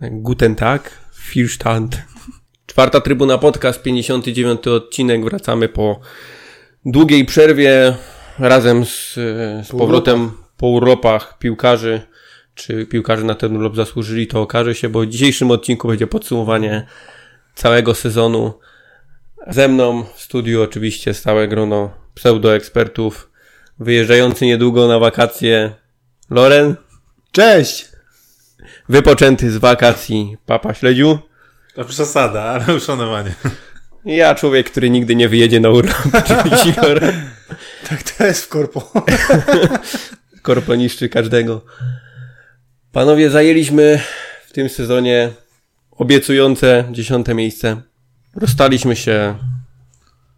Guten Tag, Filstand. Czwarta Trybuna Podcast, 59 odcinek. Wracamy po długiej przerwie razem z, z powrotem po urlopach piłkarzy. Czy piłkarze na ten urlop zasłużyli, to okaże się, bo w dzisiejszym odcinku będzie podsumowanie całego sezonu. Ze mną w studiu oczywiście stałe grono pseudoekspertów, wyjeżdżający niedługo na wakacje Loren, Cześć! wypoczęty z wakacji Papa Śledziu. To przesada, ale uszanowanie. Ja, człowiek, który nigdy nie wyjedzie na urlop. Tak to jest w korpo. Korpo niszczy każdego. Panowie, zajęliśmy w tym sezonie obiecujące dziesiąte miejsce. Rozstaliśmy się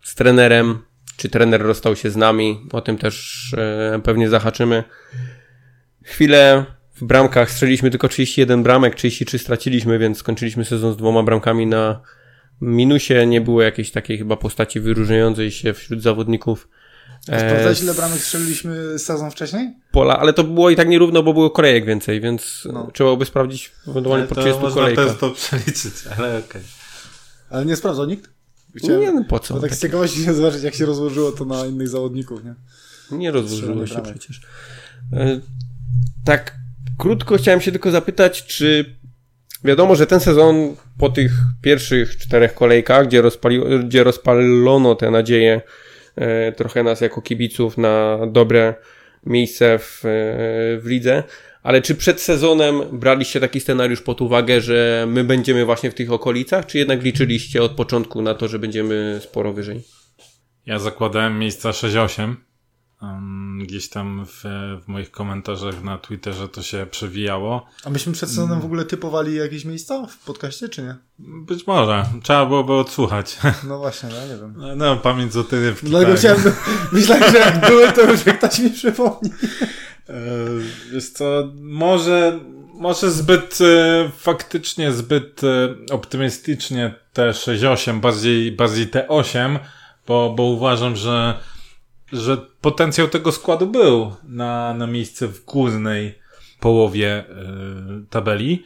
z trenerem, czy trener rozstał się z nami. O tym też e, pewnie zahaczymy. Chwilę w bramkach strzeliliśmy tylko 31 bramek, 33 straciliśmy, więc skończyliśmy sezon z dwoma bramkami na minusie. Nie było jakiejś takiej chyba postaci wyróżniającej się wśród zawodników. A Sprawdzałeś ile bramek strzeliliśmy sezon wcześniej? pola, ale to było i tak nierówno, bo było kolejek więcej, więc No. trzeba byłoby sprawdzić ewentualnie po to 30 można kolejkach. też to przeliczyć, ale okej. Ale nie sprawdzał nikt? Nie, no po co? Tak z ciekawości chciałem zobaczyć, jak się rozłożyło to na innych zawodników, nie? Nie rozłożyło się przecież. E, Tak, krótko chciałem się tylko zapytać, czy wiadomo, że ten sezon po tych pierwszych czterech kolejkach, gdzie, rozpali, gdzie rozpalono te nadzieje e, trochę nas jako kibiców na dobre miejsce w, e, w lidze, ale czy przed sezonem braliście taki scenariusz pod uwagę, że my będziemy właśnie w tych okolicach, czy jednak liczyliście od początku na to, że będziemy sporo wyżej? Ja zakładałem miejsca 6-8. Gdzieś tam w, w moich komentarzach na Twitterze to się przewijało. A myśmy przed sezonem w ogóle typowali jakieś miejsca w podcaście, czy nie? Być może. Trzeba byłoby odsłuchać. No właśnie, no ja nie wiem. No, No, pamięć o tyrywki. Dlatego tak. chciałem, myślałem, że jak były, to już ktoś mi przypomni. E, Wiesz co, może, może zbyt, e, faktycznie zbyt e, optymistycznie te 6-8, bardziej, bardziej te 8, bo, bo uważam, że, że potencjał tego składu był na, na miejsce w górnej połowie e, tabeli.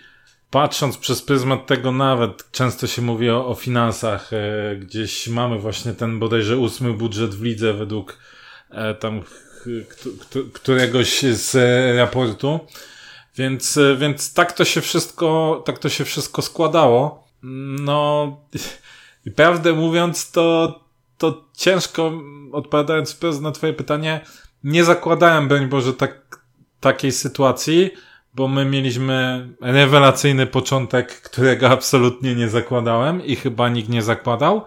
Patrząc przez pryzmat tego nawet, często się mówi o, o finansach, e, gdzieś mamy właśnie ten bodajże ósmy budżet w lidze według e, tam któregoś z raportu. Więc, więc tak to się wszystko, tak to się wszystko składało. No, i prawdę mówiąc, to, to ciężko, odpowiadając wprost na twoje pytanie, nie zakładałem, broń Boże, tak, takiej sytuacji, bo my mieliśmy rewelacyjny początek, którego absolutnie nie zakładałem i chyba nikt nie zakładał.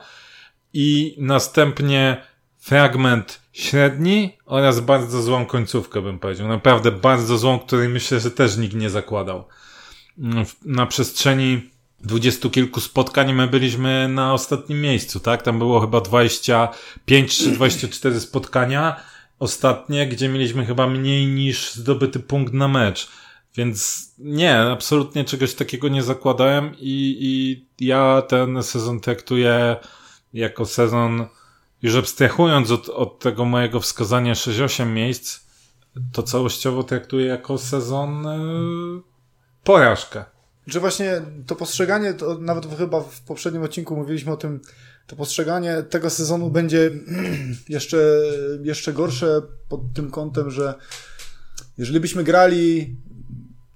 I następnie fragment średni oraz bardzo złą końcówkę, bym powiedział. Naprawdę bardzo złą, której myślę, że też nikt nie zakładał. Mm, Na przestrzeni dwudziestu kilku spotkań my byliśmy na ostatnim miejscu, tak? Tam było chyba 25 czy 24 spotkania ostatnie, gdzie mieliśmy chyba mniej niż zdobyty punkt na mecz. Więc nie, absolutnie czegoś takiego nie zakładałem i, i ja ten sezon traktuję jako sezon, już abstrahując od, od tego mojego wskazania 6-8 miejsc, to całościowo traktuję jako sezon yy, porażkę. Że właśnie to postrzeganie, to nawet chyba w poprzednim odcinku mówiliśmy o tym, to postrzeganie tego sezonu będzie jeszcze, jeszcze gorsze pod tym kątem, że jeżeli byśmy grali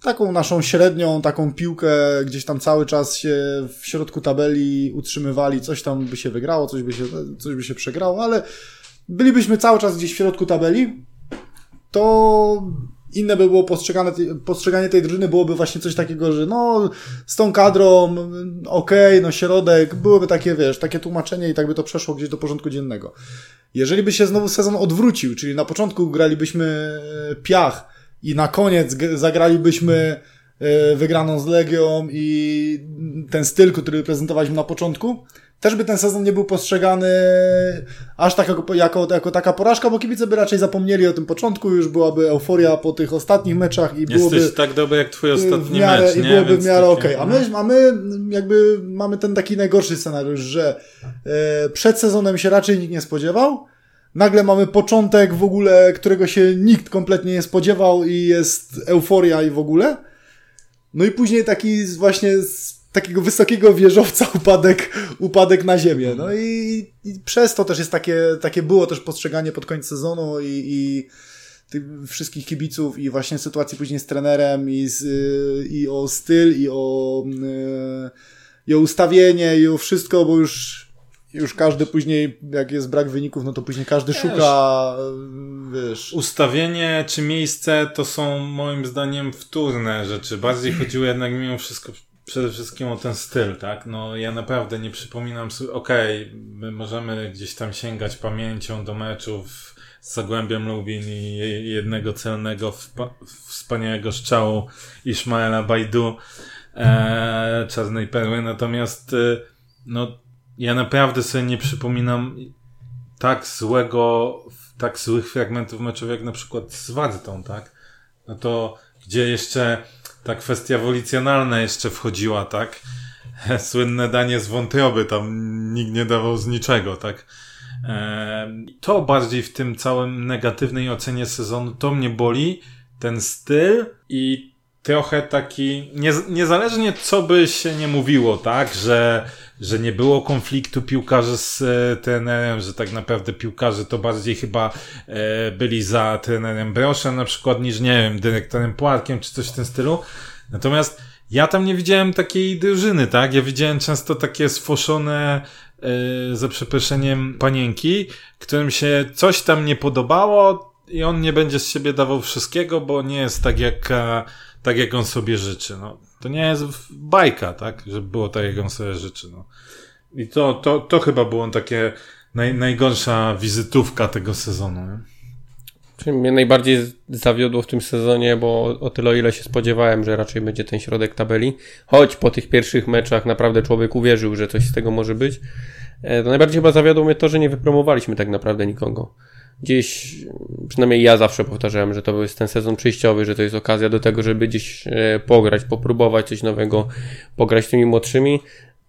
taką naszą średnią, taką piłkę, gdzieś tam cały czas się w środku tabeli utrzymywali, coś tam by się wygrało, coś by się, coś by się przegrało, ale bylibyśmy cały czas gdzieś w środku tabeli, to inne by było postrzegane, postrzeganie tej drużyny byłoby właśnie coś takiego, że no z tą kadrą okej, no środek, byłoby takie, wiesz, takie tłumaczenie i tak by to przeszło gdzieś do porządku dziennego. Jeżeli by się znowu sezon odwrócił, czyli na początku gralibyśmy e, piach i na koniec zagralibyśmy wygraną z Legią i ten styl, który prezentowaliśmy na początku, też by ten sezon nie był postrzegany aż tak jako, jako, jako taka porażka, bo kibice by raczej zapomnieli o tym początku, już byłaby euforia po tych ostatnich meczach i byłoby Jesteś tak dobry jak twój ostatni miarę, mecz, i nie? byłoby Więc w miarę okej. A my, a my jakby mamy ten taki najgorszy scenariusz, że e, przed sezonem się raczej nikt nie spodziewał, nagle mamy początek w ogóle, którego się nikt kompletnie nie spodziewał i jest euforia i w ogóle. No i później taki właśnie z takiego wysokiego wieżowca upadek, upadek na ziemię. No i, i przez to też jest takie, takie było też postrzeganie pod koniec sezonu i, i tych wszystkich kibiców i właśnie sytuacji później z trenerem i, z, i o styl i o, e, i o ustawienie i o wszystko, bo już już każdy później, jak jest brak wyników, no to później każdy wiesz, szuka, wiesz. Ustawienie czy miejsce to są moim zdaniem wtórne rzeczy. Bardziej chodziło jednak mimo wszystko przede wszystkim o ten styl, tak? No ja naprawdę nie przypominam sobie, okej, okay, my możemy gdzieś tam sięgać pamięcią do meczów z Zagłębiem Lubin i jednego celnego wspaniałego strzału Ismaela Bajdu e, Czarnej Perły, natomiast e, no ja naprawdę sobie nie przypominam tak złego, tak złych fragmentów meczów jak na przykład z Wartą, tak? No to gdzie jeszcze ta kwestia wolicjonalna jeszcze wchodziła, tak? Słynne danie z wątroby, tam nikt nie dawał z niczego, tak? To bardziej w tym całym negatywnej ocenie sezonu, to mnie boli, ten styl i trochę taki, niezależnie co by się nie mówiło, tak, że, że nie było konfliktu piłkarzy z e, trenerem, że tak naprawdę piłkarze to bardziej chyba e, byli za trenerem Broszem na przykład niż, nie wiem, dyrektorem Płatkiem czy coś w tym stylu. Natomiast ja tam nie widziałem takiej drużyny, tak? Ja widziałem często takie sfoszone, e, za przeproszeniem, panienki, którym się coś tam nie podobało i on nie będzie z siebie dawał wszystkiego, bo nie jest tak jak tak, jak on sobie życzy. No, to nie jest bajka, tak? Żeby było tak, jak on sobie życzy. No. I to, to, to chyba było takie naj, najgorsza wizytówka tego sezonu. Nie? Czyli mnie najbardziej zawiodło w tym sezonie, bo o tyle o ile się spodziewałem, że raczej będzie ten środek tabeli, choć po tych pierwszych meczach naprawdę człowiek uwierzył, że coś z tego może być, e, to najbardziej chyba zawiodło mnie to, że nie wypromowaliśmy tak naprawdę nikogo gdzieś, przynajmniej ja zawsze powtarzałem, że to jest ten sezon przejściowy, że to jest okazja do tego, żeby gdzieś e, pograć, popróbować coś nowego, pograć tymi młodszymi.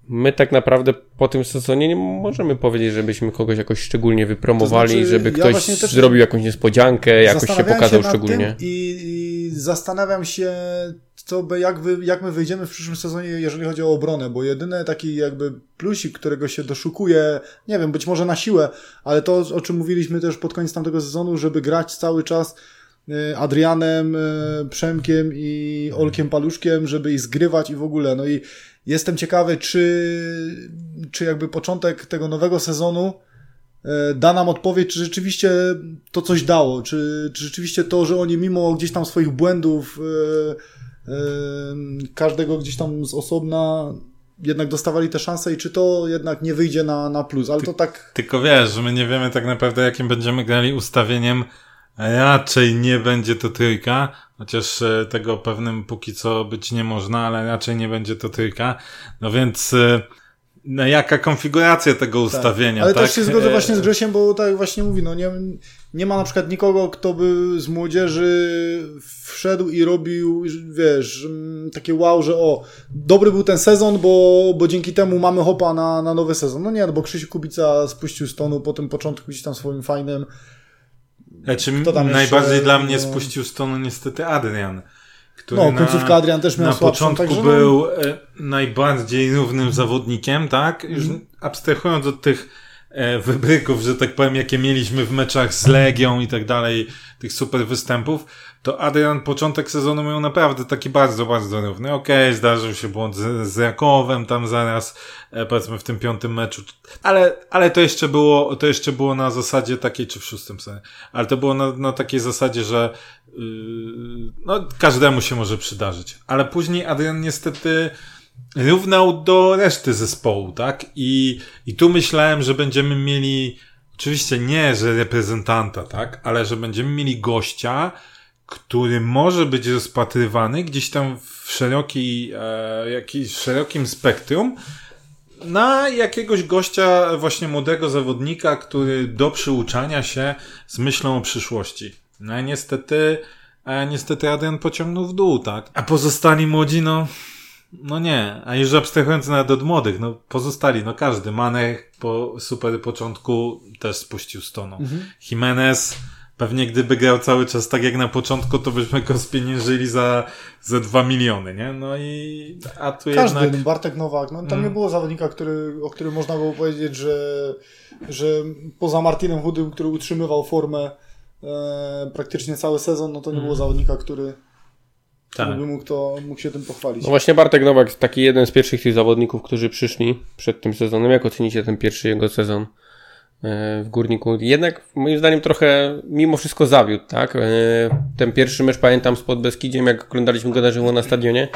My tak naprawdę po tym sezonie nie możemy powiedzieć, żebyśmy kogoś jakoś szczególnie wypromowali, to znaczy, żeby ktoś ja zrobił jakąś niespodziankę, jakoś się pokazał się szczególnie. I, I zastanawiam się, co by, jak, wy, jak my wyjdziemy w przyszłym sezonie, jeżeli chodzi o obronę, bo jedyny taki jakby plusik, którego się doszukuje, nie wiem, być może na siłę, ale to, o czym mówiliśmy też pod koniec tamtego sezonu, żeby grać cały czas y, Adrianem, y, Przemkiem i Olkiem Paluszkiem, żeby ich zgrywać i w ogóle. No i jestem ciekawy, czy, czy jakby początek tego nowego sezonu y, da nam odpowiedź, czy rzeczywiście to coś dało, czy, czy rzeczywiście to, że oni mimo gdzieś tam swoich błędów każdego gdzieś tam z osobna jednak dostawali te szanse i czy to jednak nie wyjdzie na, na plus, ale Ty, to tak... Tylko wiesz, że my nie wiemy tak naprawdę jakim będziemy grali ustawieniem, raczej nie będzie to trójka, chociaż e, tego pewnym póki co być nie można, ale raczej nie będzie to trójka, no więc... E, no jaka konfiguracja tego tak. ustawienia, Ale tak? też się zgodzę właśnie z Grzesiem, bo tak właśnie mówi, no nie, nie ma na przykład nikogo, kto by z młodzieży wszedł i robił, wiesz, mm, takie wow, że o, dobry był ten sezon, bo, bo dzięki temu mamy hopa na, na nowy sezon. No nie, no bo Krzysiu Kubica spuścił z tonu po tym początku gdzieś tam swoim fajnym. Znaczy, najbardziej jeszcze, dla mnie no... spuścił z tonu niestety Adrian. Który no, końcówka na, Adrian też miał Na słabszą, początku no... był e, najbardziej równym zawodnikiem, tak? Już mm. abstrahując od tych wybryków, że tak powiem, jakie mieliśmy w meczach z Legią i tak dalej, tych super występów, to Adrian początek sezonu miał naprawdę taki bardzo, bardzo równy. Okej, okay, zdarzył się błąd z, z Rakowem tam zaraz, e, powiedzmy w tym piątym meczu, ale, ale to jeszcze było, to jeszcze było na zasadzie takiej, czy w szóstym sobie, ale to było na, na takiej zasadzie, że yy, no, każdemu się może przydarzyć. Ale później Adrian niestety równał do reszty zespołu, tak? I, I tu myślałem, że będziemy mieli, oczywiście nie, że reprezentanta, tak? Ale że będziemy mieli gościa, który może być rozpatrywany gdzieś tam w szerokiej, e, jakiś szerokim spektrum na jakiegoś gościa, właśnie młodego zawodnika, który do przyuczania się z myślą o przyszłości. No i niestety, e, niestety Adrian pociągnął w dół, tak? A pozostali młodzi, no, No nie, a już abstrahując nawet od młodych, no pozostali, no każdy. Manek po super początku też spuścił stonu. Mhm. Jimenez pewnie gdyby grał cały czas tak jak na początku, to byśmy go spieniężyli za, za dwa miliony, nie? No i, a tu Każdy, jednak... Bartek Nowak, no tam mm. nie było zawodnika, który, o którym można było powiedzieć, że, że poza Martinem Hudym, który utrzymywał formę e, praktycznie cały sezon, no to nie mm. było zawodnika, który tak. by mógł, to, mógł się tym pochwalić. No właśnie Bartek Nowak, taki jeden z pierwszych tych zawodników, którzy przyszli przed tym sezonem. Jak ocenicie ten pierwszy jego sezon e, w Górniku? Jednak moim zdaniem trochę mimo wszystko zawiódł, tak? E, ten pierwszy mecz pamiętam spod Beskidziem, jak oglądaliśmy go na żywo na stadionie.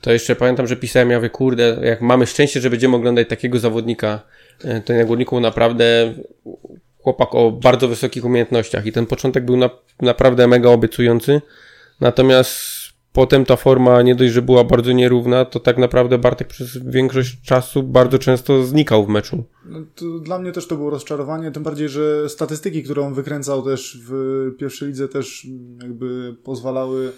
To jeszcze pamiętam, że pisałem, ja mówię, kurde, jak mamy szczęście, że będziemy oglądać takiego zawodnika, e, to na Górniku naprawdę chłopak o bardzo wysokich umiejętnościach i ten początek był na, naprawdę mega obiecujący. Natomiast Potem ta forma nie dość, że była bardzo nierówna, to tak naprawdę Bartek przez większość czasu bardzo często znikał w meczu. No, dla mnie też to było rozczarowanie, tym bardziej, że statystyki, które on wykręcał też w pierwszej lidze też jakby pozwalały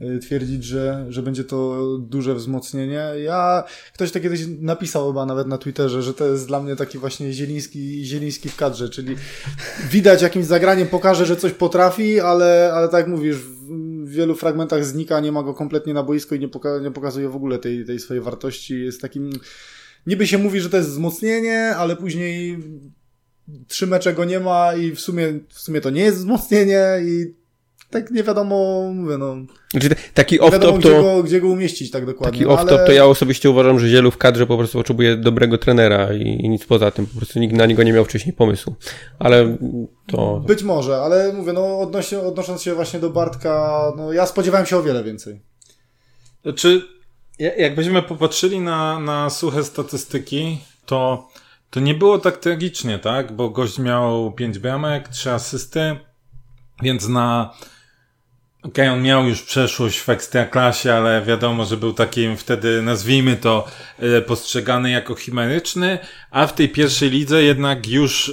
e, twierdzić, że, że będzie to duże wzmocnienie. Ja, ktoś to kiedyś napisał chyba nawet na Twitterze, że to jest dla mnie taki właśnie zieliński, zieliński w kadrze, czyli widać jakimś zagraniem pokaże, że coś potrafi, ale, ale tak jak mówisz, w wielu fragmentach znika, nie ma go kompletnie na boisko i nie, poka nie pokazuje w ogóle tej, tej swojej wartości. Jest takim. Niby się mówi, że to jest wzmocnienie, ale później trzy mecze go nie ma i w sumie, w sumie to nie jest wzmocnienie i tak nie wiadomo, mówię, no. Znaczy, taki off-top to... Gdzie go, gdzie go umieścić tak dokładnie. Taki off-top ale... to ja osobiście uważam, że Zielu w kadrze po prostu potrzebuje dobrego trenera i, i, nic poza tym. Po prostu nikt na niego nie miał wcześniej pomysłu. Ale to... Być może, ale mówię, no odnosząc się właśnie do Bartka, no ja spodziewałem się o wiele więcej. Czy jakbyśmy popatrzyli na, na suche statystyki, to, to nie było tak tragicznie, tak? Bo gość miał 5 bramek, 3 asysty, więc na Okej, okay, on miał już przeszłość w ekstraklasie, ale wiadomo, że był takim wtedy, nazwijmy to, e, postrzegany jako chimeryczny, a w tej pierwszej lidze jednak już e,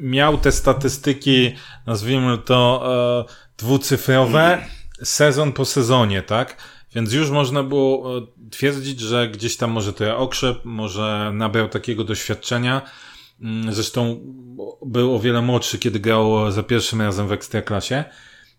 miał te statystyki, nazwijmy to, e, dwucyfrowe, sezon po sezonie, tak? Więc już można było twierdzić, że gdzieś tam może to okrzep, może nabrał takiego doświadczenia. Mm, zresztą był o wiele młodszy, kiedy grał za pierwszym razem w ekstraklasie.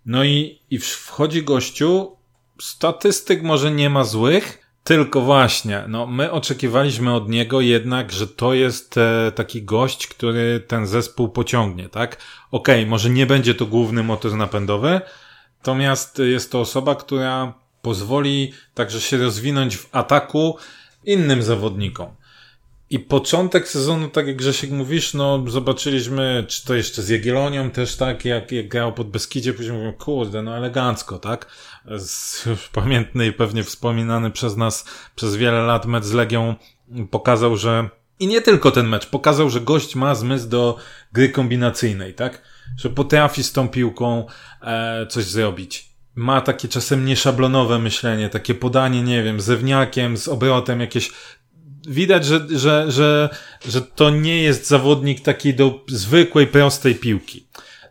No i, i wchodzi gościu, statystyk może nie ma złych, tylko właśnie, no my oczekiwaliśmy od niego jednak, że to jest e, taki gość, który ten zespół pociągnie, tak? Okej, okay, może nie będzie to główny motor napędowy, natomiast jest to osoba, która pozwoli także się rozwinąć w ataku innym zawodnikom. I początek sezonu, tak jak Grzesiek mówisz, no zobaczyliśmy, czy to jeszcze z Jagiellonią też tak, jak, jak grał pod Beskidzie, później mówimy, kurde, no elegancko, tak? Z, już pamiętny i pewnie wspominany przez nas przez wiele lat mecz z Legią pokazał, że i nie tylko ten mecz, pokazał, że gość ma zmysł do gry kombinacyjnej, tak? Że potrafi z tą piłką e, coś zrobić ma takie czasem nieszablonowe myślenie, takie podanie, nie wiem, zewniakiem, z obrotem, jakieś widać, że, że, że, że to nie jest zawodnik takiej do zwykłej, prostej piłki.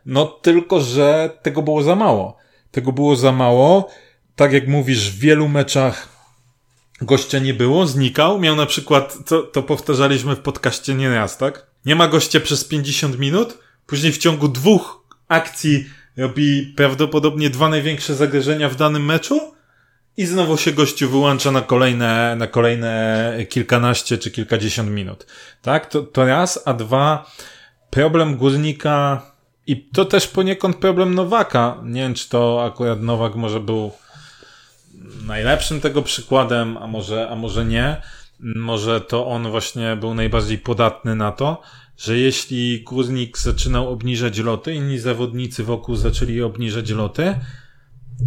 No tylko, że tego było za mało. Tego było za mało. Tak jak mówisz, w wielu meczach gościa nie było, znikał. Miał na przykład, to, to powtarzaliśmy w podcaście nieraz, tak? Nie ma gościa przez 50 minut, później w ciągu dwóch akcji robi prawdopodobnie dwa największe zagrożenia w danym meczu i znowu się gościu wyłącza na kolejne, na kolejne kilkanaście czy kilkadziesiąt minut. Tak? To, to raz, a dwa, problem górnika i to też poniekąd problem Nowaka. Nie wiem, czy to akurat Nowak może był najlepszym tego przykładem, a może, a może nie. Może to on właśnie był najbardziej podatny na to, że jeśli górnik zaczynał obniżać loty, inni zawodnicy wokół zaczęli obniżać loty,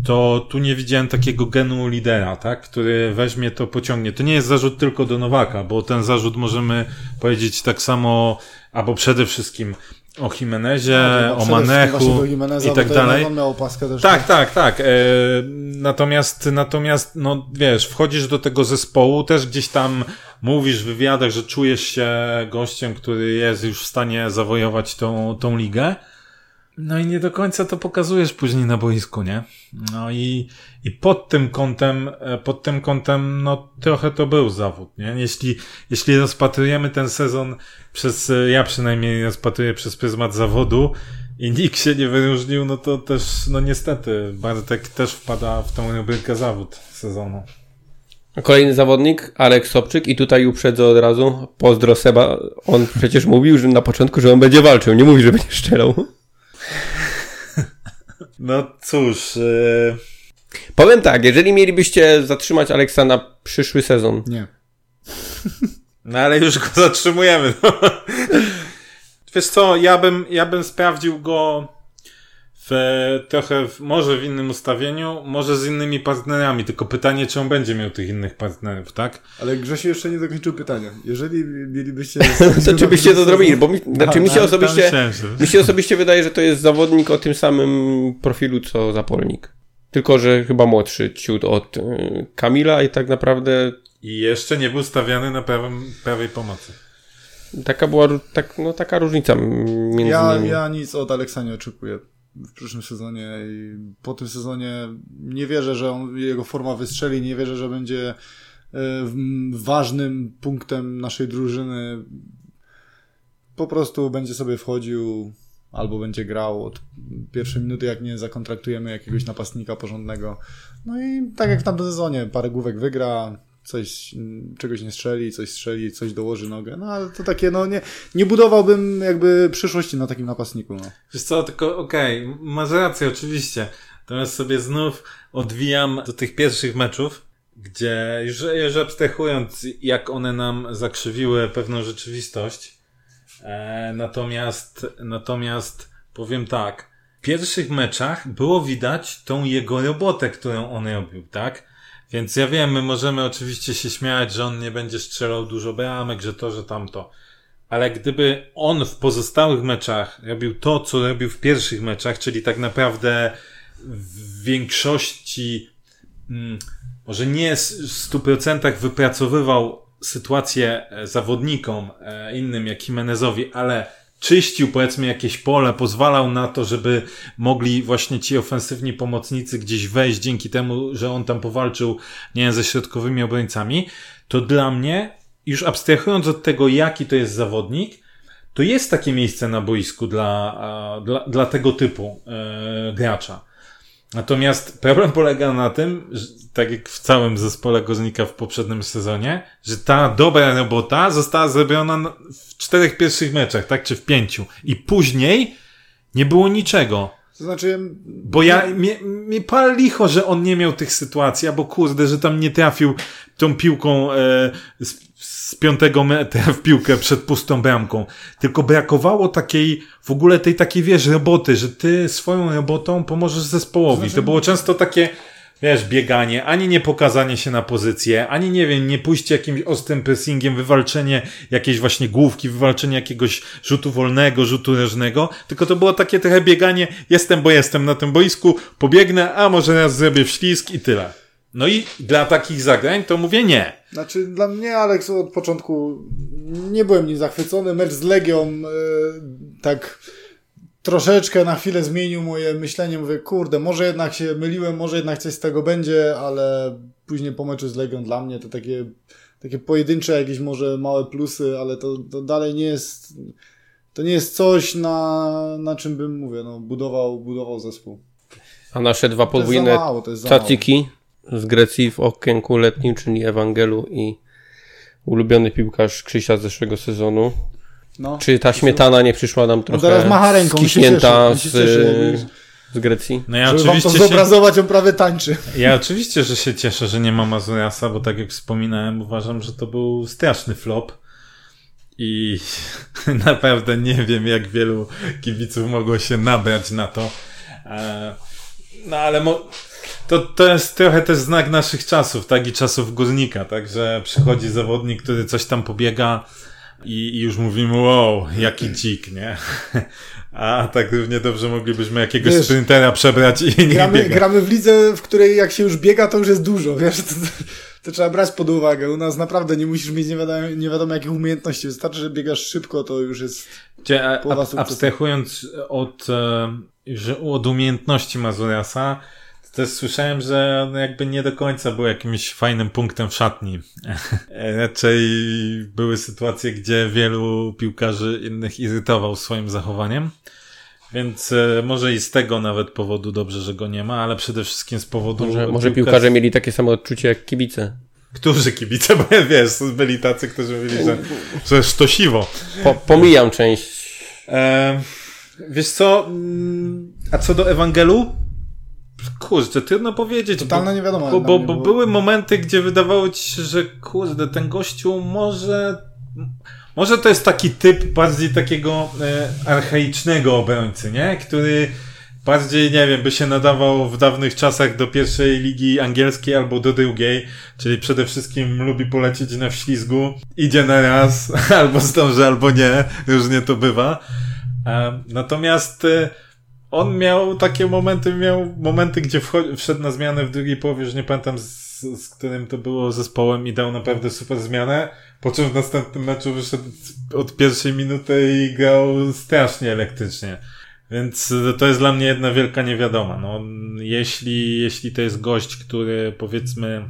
to tu nie widziałem takiego genu lidera, tak, który weźmie to, pociągnie. To nie jest zarzut tylko do Nowaka, bo ten zarzut możemy powiedzieć tak samo, albo przede wszystkim o Jimenezie, no, o Manechu i tak dalej. tak, tak, tak. E, natomiast, natomiast, no wiesz, wchodzisz do tego zespołu, też gdzieś tam mówisz w wywiadach, że czujesz się gościem, który jest już w stanie zawojować tą, tą ligę. No i nie do końca to pokazujesz później na boisku, nie? No i, i pod tym kątem, e, pod tym kątem, no trochę to był zawód, nie? Jeśli, jeśli rozpatrujemy ten sezon przez, e, ja przynajmniej rozpatruję przez pryzmat zawodu i nikt się nie wyróżnił, no to też, no niestety, Bartek też wpada w tą rubrykę zawód sezonu. Kolejny zawodnik, Alek Sobczyk i tutaj uprzedzę od razu, pozdro Seba, on przecież mówił, że na początku, że on będzie walczył, nie mówi, że będzie strzelał. No cóż. Yy... Powiem tak, jeżeli mielibyście zatrzymać Aleksa na przyszły sezon. Nie. No ale już go zatrzymujemy. No. Wiesz co, ja bym, ja bym sprawdził go w, trochę, w, może w innym ustawieniu, może z innymi partnerami, tylko pytanie, czy on będzie miał tych innych partnerów, tak? Ale Grzesiu jeszcze nie dokończył pytania. Jeżeli mielibyście... to czy byście to zrobili? Bo mi, znaczy mi się osobiście, mi się osobiście wydaje, że to jest zawodnik o tym samym profilu, co Zapolnik. Tylko, że chyba młodszy ciut od y, Kamila i tak naprawdę... I jeszcze nie był stawiany na prawym, prawej pomocy. Taka była tak, no, taka różnica między ja, nimi. Ja nic od Aleksa nie oczekuję w przyszłym sezonie i po tym sezonie nie wierzę, że on, jego forma wystrzeli, nie wierzę, że będzie e, ważnym punktem naszej drużyny. Po prostu będzie sobie wchodził albo będzie grał od pierwszej minuty, jak nie zakontraktujemy jakiegoś napastnika porządnego. No i tak jak w tamtym sezonie, parę główek wygra, coś, czegoś nie strzeli, coś strzeli, coś dołoży nogę, no ale to takie, no nie, nie budowałbym jakby przyszłości na takim napastniku, no. Wiesz co, tylko okej, okay, masz rację oczywiście, natomiast sobie znów odwijam do tych pierwszych meczów, gdzie już, już abstrahując, jak one nam zakrzywiły pewną rzeczywistość, e, natomiast, natomiast powiem tak, w pierwszych meczach było widać tą jego robotę, którą on robił, tak? Więc ja wiem, my możemy oczywiście się śmiać, że on nie będzie strzelał dużo bramek, że to, że tamto. Ale gdyby on w pozostałych meczach robił to, co robił w pierwszych meczach, czyli tak naprawdę w większości, mm, może nie w 100% wypracowywał sytuację e, zawodnikom e, innym jak Jimenezowi, ale czyścił powiedzmy jakieś pole, pozwalał na to, żeby mogli właśnie ci ofensywni pomocnicy gdzieś wejść dzięki temu, że on tam powalczył, nie wiem, ze środkowymi obrońcami, to dla mnie, już abstrahując od tego, jaki to jest zawodnik, to jest takie miejsce na boisku dla, dla, dla tego typu e, gracza. Natomiast problem polega na tym, że, tak jak w całym zespole Goznika w poprzednim sezonie, że ta dobra robota została zrobiona w czterech pierwszych meczach, tak? Czy w pięciu. I później nie było niczego. To znaczy... Bo ja, mnie, mnie pal licho, że on nie miał tych sytuacji, bo kurde, że tam nie trafił tą piłką e, z, z piątego metra w piłkę przed pustą bramką. Tylko brakowało takiej, w ogóle tej takiej, wiesz, roboty, że ty swoją robotą pomożesz zespołowi. To, znaczy... to było często takie, wiesz, bieganie, ani nie pokazanie się na pozycję, ani nie wiem, nie pójście jakimś ostrym pressingiem, wywalczenie jakiejś właśnie główki, wywalczenie jakiegoś rzutu wolnego, rzutu rożnego, tylko to było takie trochę bieganie, jestem, bo jestem na tym boisku, pobiegnę, a może raz zrobię wślizg i tyle. No i dla takich zagrań to mówię nie. Znaczy dla mnie Alex od początku nie byłem nim zachwycony. Mecz z Legią yy, tak troszeczkę na chwilę zmienił moje myślenie. Mówię, kurde, może jednak się myliłem, może jednak coś z tego będzie, ale później po meczu z Legią dla mnie to takie, takie pojedyncze jakieś może małe plusy, ale to, to dalej nie jest to nie jest coś, na, na czym bym, mówię, no, budował, budował zespół. A nasze dwa podwójne caciki z Grecji w okienku letnim, czyli Ewangelu i ulubiony piłkarz Krzysia z zeszłego sezonu. No, Czy ta śmietana nie przyszła nam trochę no teraz macha ręką, skiśnięta z, z Grecji? No ja Żeby oczywiście wam to zobrazować, się... on prawie tańczy. Ja oczywiście, że się cieszę, że nie ma Mazuriasa, bo tak jak wspominałem, uważam, że to był straszny flop. I naprawdę nie wiem, jak wielu kibiców mogło się nabrać na to. E, no ale mo- to, to jest trochę też znak naszych czasów, tak? I czasów górnika, tak? Że przychodzi zawodnik, który coś tam pobiega i, i już mówimy, wow, jaki dzik, nie? A tak równie dobrze moglibyśmy jakiegoś wiesz, sprintera przebrać i nie gramy, gramy w lidze, w której jak się już biega, to już jest dużo, wiesz? To, to trzeba brać pod uwagę. U nas naprawdę nie musisz mieć nie wiadomo, nie wiadomo jakich umiejętności. Wystarczy, że biegasz szybko, to już jest... Gdzie, ab, abstrahując od, że od umiejętności Mazuriasa, też słyszałem, że on jakby nie do końca był jakimś fajnym punktem w szatni. Raczej były sytuacje, gdzie wielu piłkarzy innych irytował swoim zachowaniem. Więc e, może i z tego nawet powodu dobrze, że go nie ma, ale przede wszystkim z powodu. Może, może piłkarze mieli takie samo odczucie jak kibice. Którzy kibice? Bo wiesz, byli tacy, którzy mówili, że, że sztosiwo. Po, pomijam część. E, wiesz co? Mm, a co do Ewangelu? Kurde, trudno powiedzieć. Totalna nie wiadomo. Bo, bo, bo były momenty, gdzie wydawało ci się, że kurde, ten gościu może może to jest taki typ bardziej takiego e, archaicznego obrońcy, nie? Który bardziej, nie wiem, by się nadawał w dawnych czasach do pierwszej ligi angielskiej albo do drugiej, czyli przede wszystkim lubi polecieć na wślizgu, idzie na raz, albo zdąży, albo nie, różnie to bywa. E, natomiast e, on miał takie momenty, miał momenty, gdzie wszedł na zmianę w drugiej połowie, już nie pamiętam z, z którym to było zespołem i dał naprawdę super zmianę, po czym w następnym meczu wyszedł od pierwszej minuty i grał strasznie elektrycznie. Więc to jest dla mnie jedna wielka niewiadoma. No, jeśli, jeśli to jest gość, który powiedzmy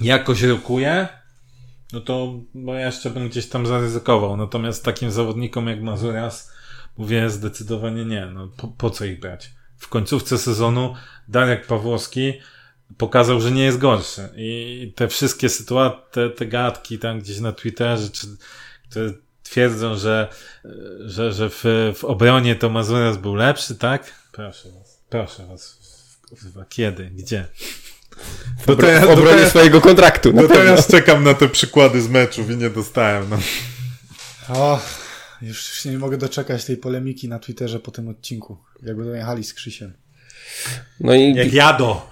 jakoś rokuje, no to bo ja jeszcze bym gdzieś tam zaryzykował. Natomiast takim zawodnikom jak Mazurias mówię zdecydowanie nie. No, po, po co ich brać? W końcówce sezonu Darek Pawłowski pokazał, że nie jest gorszy. I te wszystkie sytuacje, te, te gadki tam gdzieś na Twitterze, czy, które twierdzą, że, że, że w, w obronie to Mazuras był lepszy, tak? Proszę was, proszę was. Kiedy? Gdzie? Obro teraz, w obronie teraz, swojego kontraktu. No teraz czekam na te przykłady z meczów i nie dostałem. No. O, już się nie mogę doczekać tej polemiki na Twitterze po tym odcinku. Jakby dojechali z Krzysiem. No i, Jak jado.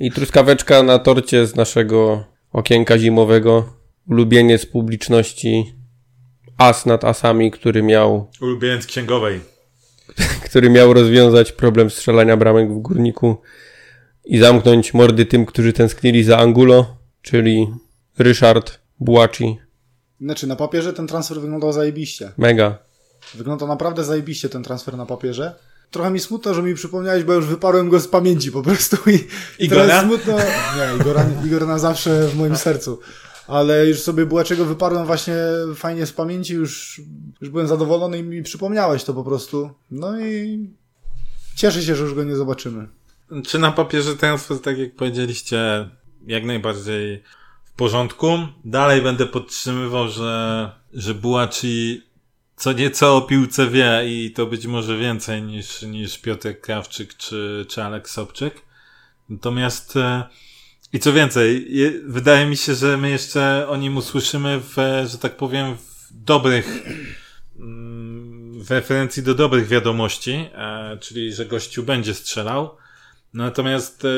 I truskaweczka na torcie z naszego okienka zimowego. Ulubieniec publiczności. As nad asami, który miał. Ulubieniec księgowej. Który miał rozwiązać problem strzelania bramek w górniku i zamknąć mordy tym, którzy tęsknili za Angulo, czyli Ryszard Buaci. Znaczy, na papierze ten transfer wyglądał zajebiście. Mega. Wygląda naprawdę zajebiście ten transfer na papierze. Trochę mi smutno, że mi przypomniałeś, bo już wyparłem go z pamięci po prostu i, i teraz smutno. Nie, Igora, Igor na zawsze w moim sercu. Ale już sobie było czego wyparłem właśnie fajnie z pamięci, już, już byłem zadowolony i mi przypomniałeś to po prostu. No i cieszę się, że już go nie zobaczymy. Czy na papierze transfer, tak jak powiedzieliście, jak najbardziej porządku. Dalej będę podtrzymywał, że, że Bułaci co nieco o piłce wie i to być może więcej niż, niż Piotr Krawczyk czy, czy Alek Sobczyk. Natomiast e, i co więcej, je, wydaje mi się, że my jeszcze o nim usłyszymy w, że tak powiem, w dobrych mm, w referencji do dobrych wiadomości, e, czyli że gościu będzie strzelał. Natomiast e,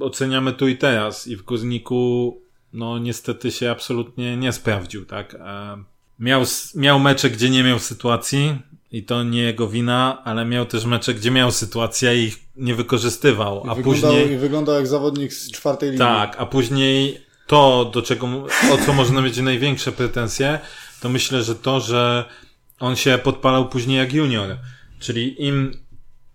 oceniamy tu i teraz i w Górniku no niestety się absolutnie nie sprawdził, tak? E, miał, miał mecze, gdzie nie miał sytuacji i to nie jego wina, ale miał też mecze, gdzie miał sytuację i ich nie wykorzystywał. I a później. I wyglądał jak zawodnik z czwartej linii. Tak, a później to, do czego, o co można mieć największe pretensje, to myślę, że to, że on się podpalał później jak junior. Czyli im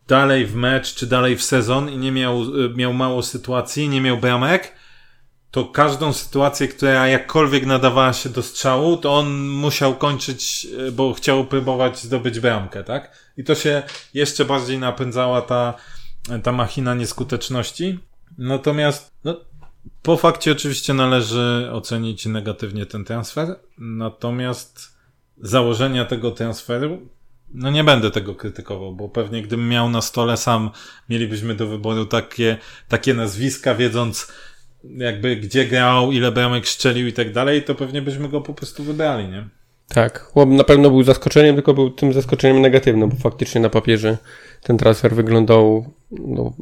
dalej w mecz, czy dalej w sezon i nie miał, miał mało sytuacji, nie miał bramek, to każdą sytuację, która jakkolwiek nadawała się do strzału, to on musiał kończyć, e, bo chciał próbować zdobyć bramkę, tak? I to się jeszcze bardziej napędzała ta, ta machina nieskuteczności. Natomiast, no, po fakcie oczywiście należy ocenić negatywnie ten transfer, natomiast założenia tego transferu, no nie będę tego krytykował, bo pewnie gdybym miał na stole sam, mielibyśmy do wyboru takie, takie nazwiska, wiedząc, jakby gdzie grał, ile bramek strzelił i tak dalej, to pewnie byśmy go po prostu wybrali, nie? Tak, chłop na pewno był zaskoczeniem, tylko był tym zaskoczeniem negatywnym, bo faktycznie na papierze ten transfer wyglądał no,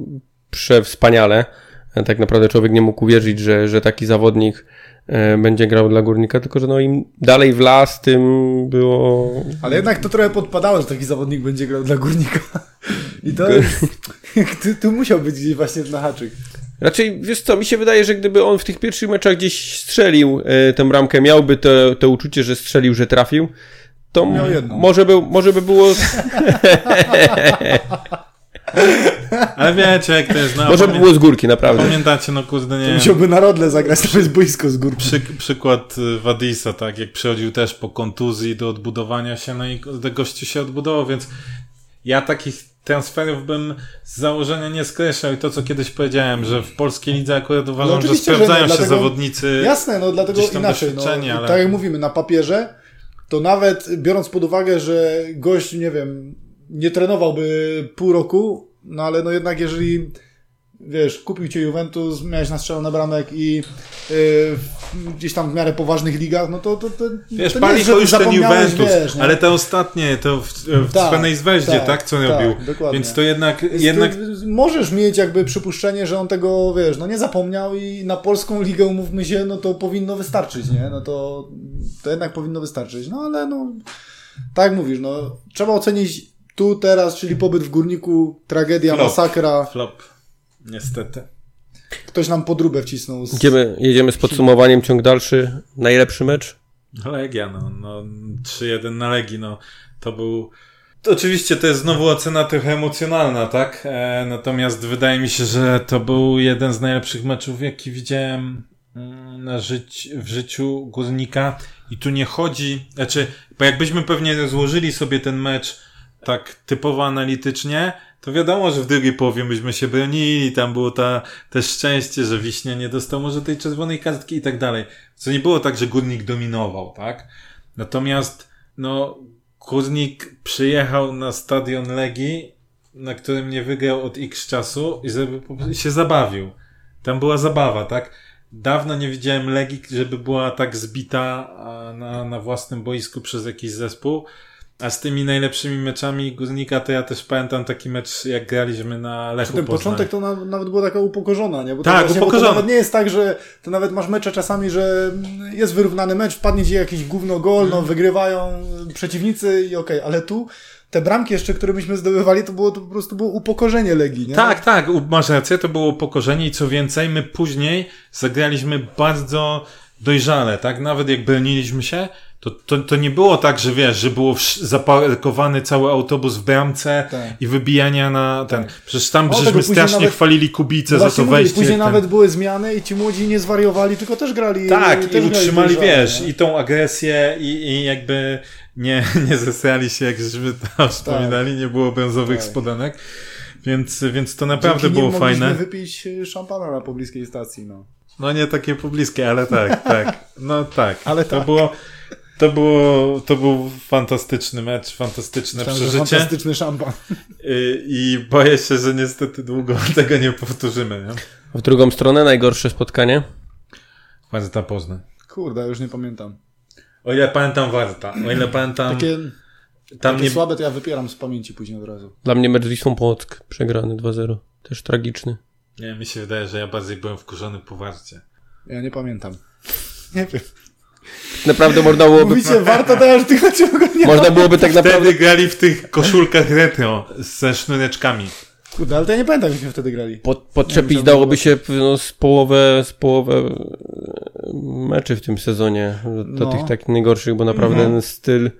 przewspaniale. Tak naprawdę człowiek nie mógł uwierzyć, że, że taki zawodnik e, będzie grał dla górnika, tylko że no im dalej w las, tym było. Ale jednak to trochę podpadało, że taki zawodnik będzie grał dla górnika. I to jest. tu, tu musiał być gdzieś właśnie na haczyk. Raczej, wiesz co, mi się wydaje, że gdyby on w tych pierwszych meczach gdzieś strzelił e, tę bramkę, miałby to, to uczucie, że strzelił, że trafił, to Miał m- jedną. może by, może by było, Ale wiecie, jak to jest, no, może by było z górki, naprawdę. Pamiętacie, no kurde, nie Musiałby na rodle zagrać, to jest boisko z górki. Przy, przykład y, Wadisa, tak, jak przychodził też po kontuzji do odbudowania się, no i gościu się odbudował, więc ja takich transferów bym z założenia nie skreślał i to, co kiedyś powiedziałem, że w polskiej lidze akurat uważam, że No że sprawdzają nie, się dlatego- zawodnicy. Jasne, no dlatego inaczej. No, ale- Tak jak mówimy, na papierze, to nawet biorąc pod uwagę, że gość, nie wiem, nie trenowałby pół roku, no ale no jednak jeżeli wiesz, kupił cię Juventus, miałeś nastrzelone bramek i yy, gdzieś tam w miarę poważnych ligach, no to to, to, Wiesz, to pali jest, to już ten Juventus, wiesz, nie? ale te ostatnie, to w, w Tak, Zweździe, tak, tak, co tak, robił. dokładnie. Więc to jednak, jednak możesz mieć jakby przypuszczenie, że on tego, wiesz, no nie zapomniał i na polską ligę, umówmy się, no to powinno wystarczyć, nie? No to, to jednak powinno wystarczyć. No ale no, tak mówisz, no trzeba ocenić tu, teraz, czyli pobyt w Górniku, tragedia, Flop. masakra. flop. Niestety. Ktoś nam podróbę wcisnął. Z... Idziemy, jedziemy z podsumowaniem, ciąg dalszy. Najlepszy mecz? Legia, no, no 3-1 na Legii, no to był. To oczywiście to jest znowu ocena trochę emocjonalna, tak? E, natomiast wydaje mi się, że to był jeden z najlepszych meczów, jaki widziałem mm, na żyć, w życiu górnika. I tu nie chodzi, znaczy, bo jakbyśmy pewnie złożyli sobie ten mecz tak typowo analitycznie, to wiadomo, że w drugiej połowie byśmy się bronili, tam było ta, też szczęście, że Wiśnia nie dostał może tej czerwonej kartki i tak dalej. Co nie było tak, że Górnik dominował, tak? Natomiast, no, Górnik przyjechał na stadion Legii, na którym nie wygrał od x czasu i żeby się zabawił. Tam była zabawa, tak? Dawno nie widziałem Legii, żeby była tak zbita na, na własnym boisku przez jakiś zespół. A z tymi najlepszymi meczami Górnika to ja też pamiętam taki mecz, jak graliśmy na Lechu Ten Poznań. początek to na, nawet była taka upokorzona, nie? Bo Tak, właśnie, bo upokorzona. To nawet nie jest tak, że to nawet masz mecze czasami, że jest wyrównany mecz, wpadnie ci jakiś gówno gol, Mhm. no wygrywają przeciwnicy i okej, ale tu te bramki jeszcze, które myśmy zdobywali, to było to po prostu było upokorzenie Legii, nie? Tak, tak, masz rację, to było upokorzenie i co więcej, my później zagraliśmy bardzo dojrzale, tak? Nawet jak broniliśmy się, to, to, to nie było tak, że wiesz, że było zaparkowany cały autobus w bramce Tak. i wybijania na ten. Przecież tam O, żeśmy strasznie nawet- chwalili Kubicę No za to mówię, wejście. później ten- nawet były zmiany i ci młodzi nie zwariowali, tylko też grali Tak, też i grali utrzymali, dojrzale, wiesz, nie? i tą agresję i, i jakby nie, nie zesrali się, jak żeśmy tam wspominali, nie było brązowych Tak. spodenek. Więc, więc to naprawdę Dzięki było fajne. wypić szampana na pobliskiej stacji, no. No nie takie pobliskie, ale tak, tak. No tak. Ale to tak. było, to było, to był fantastyczny mecz, fantastyczne Myślałem, przeżycie. Fantastyczny szampan. I, I boję się, że niestety długo tego nie powtórzymy, nie? W drugą stronę najgorsze spotkanie? Warta Poznań. Kurde, już nie pamiętam. O ile pamiętam Warta, o ile pamiętam, Takie, tam takie nie... słabe to ja wypieram z pamięci później od razu. Dla mnie mecz z Wisłą Płock, przegrany 2-0. Też tragiczny. Nie, mi się wydaje, że ja bardziej byłem wkurzony po Warcie. Ja nie pamiętam. Nie wiem. Naprawdę można byłoby, Mówicie, warto, już tylko ciągle nie można byłoby tak naprawdę Wtedy grali w tych koszulkach retro ze sznureczkami. Kurde, ale to ja nie pamiętam, jak wtedy grali. pod, podczepić dałoby się no, z połowę, z połowę e, meczy w tym sezonie. Do No. tych takich najgorszych, bo naprawdę Mhm. ten styl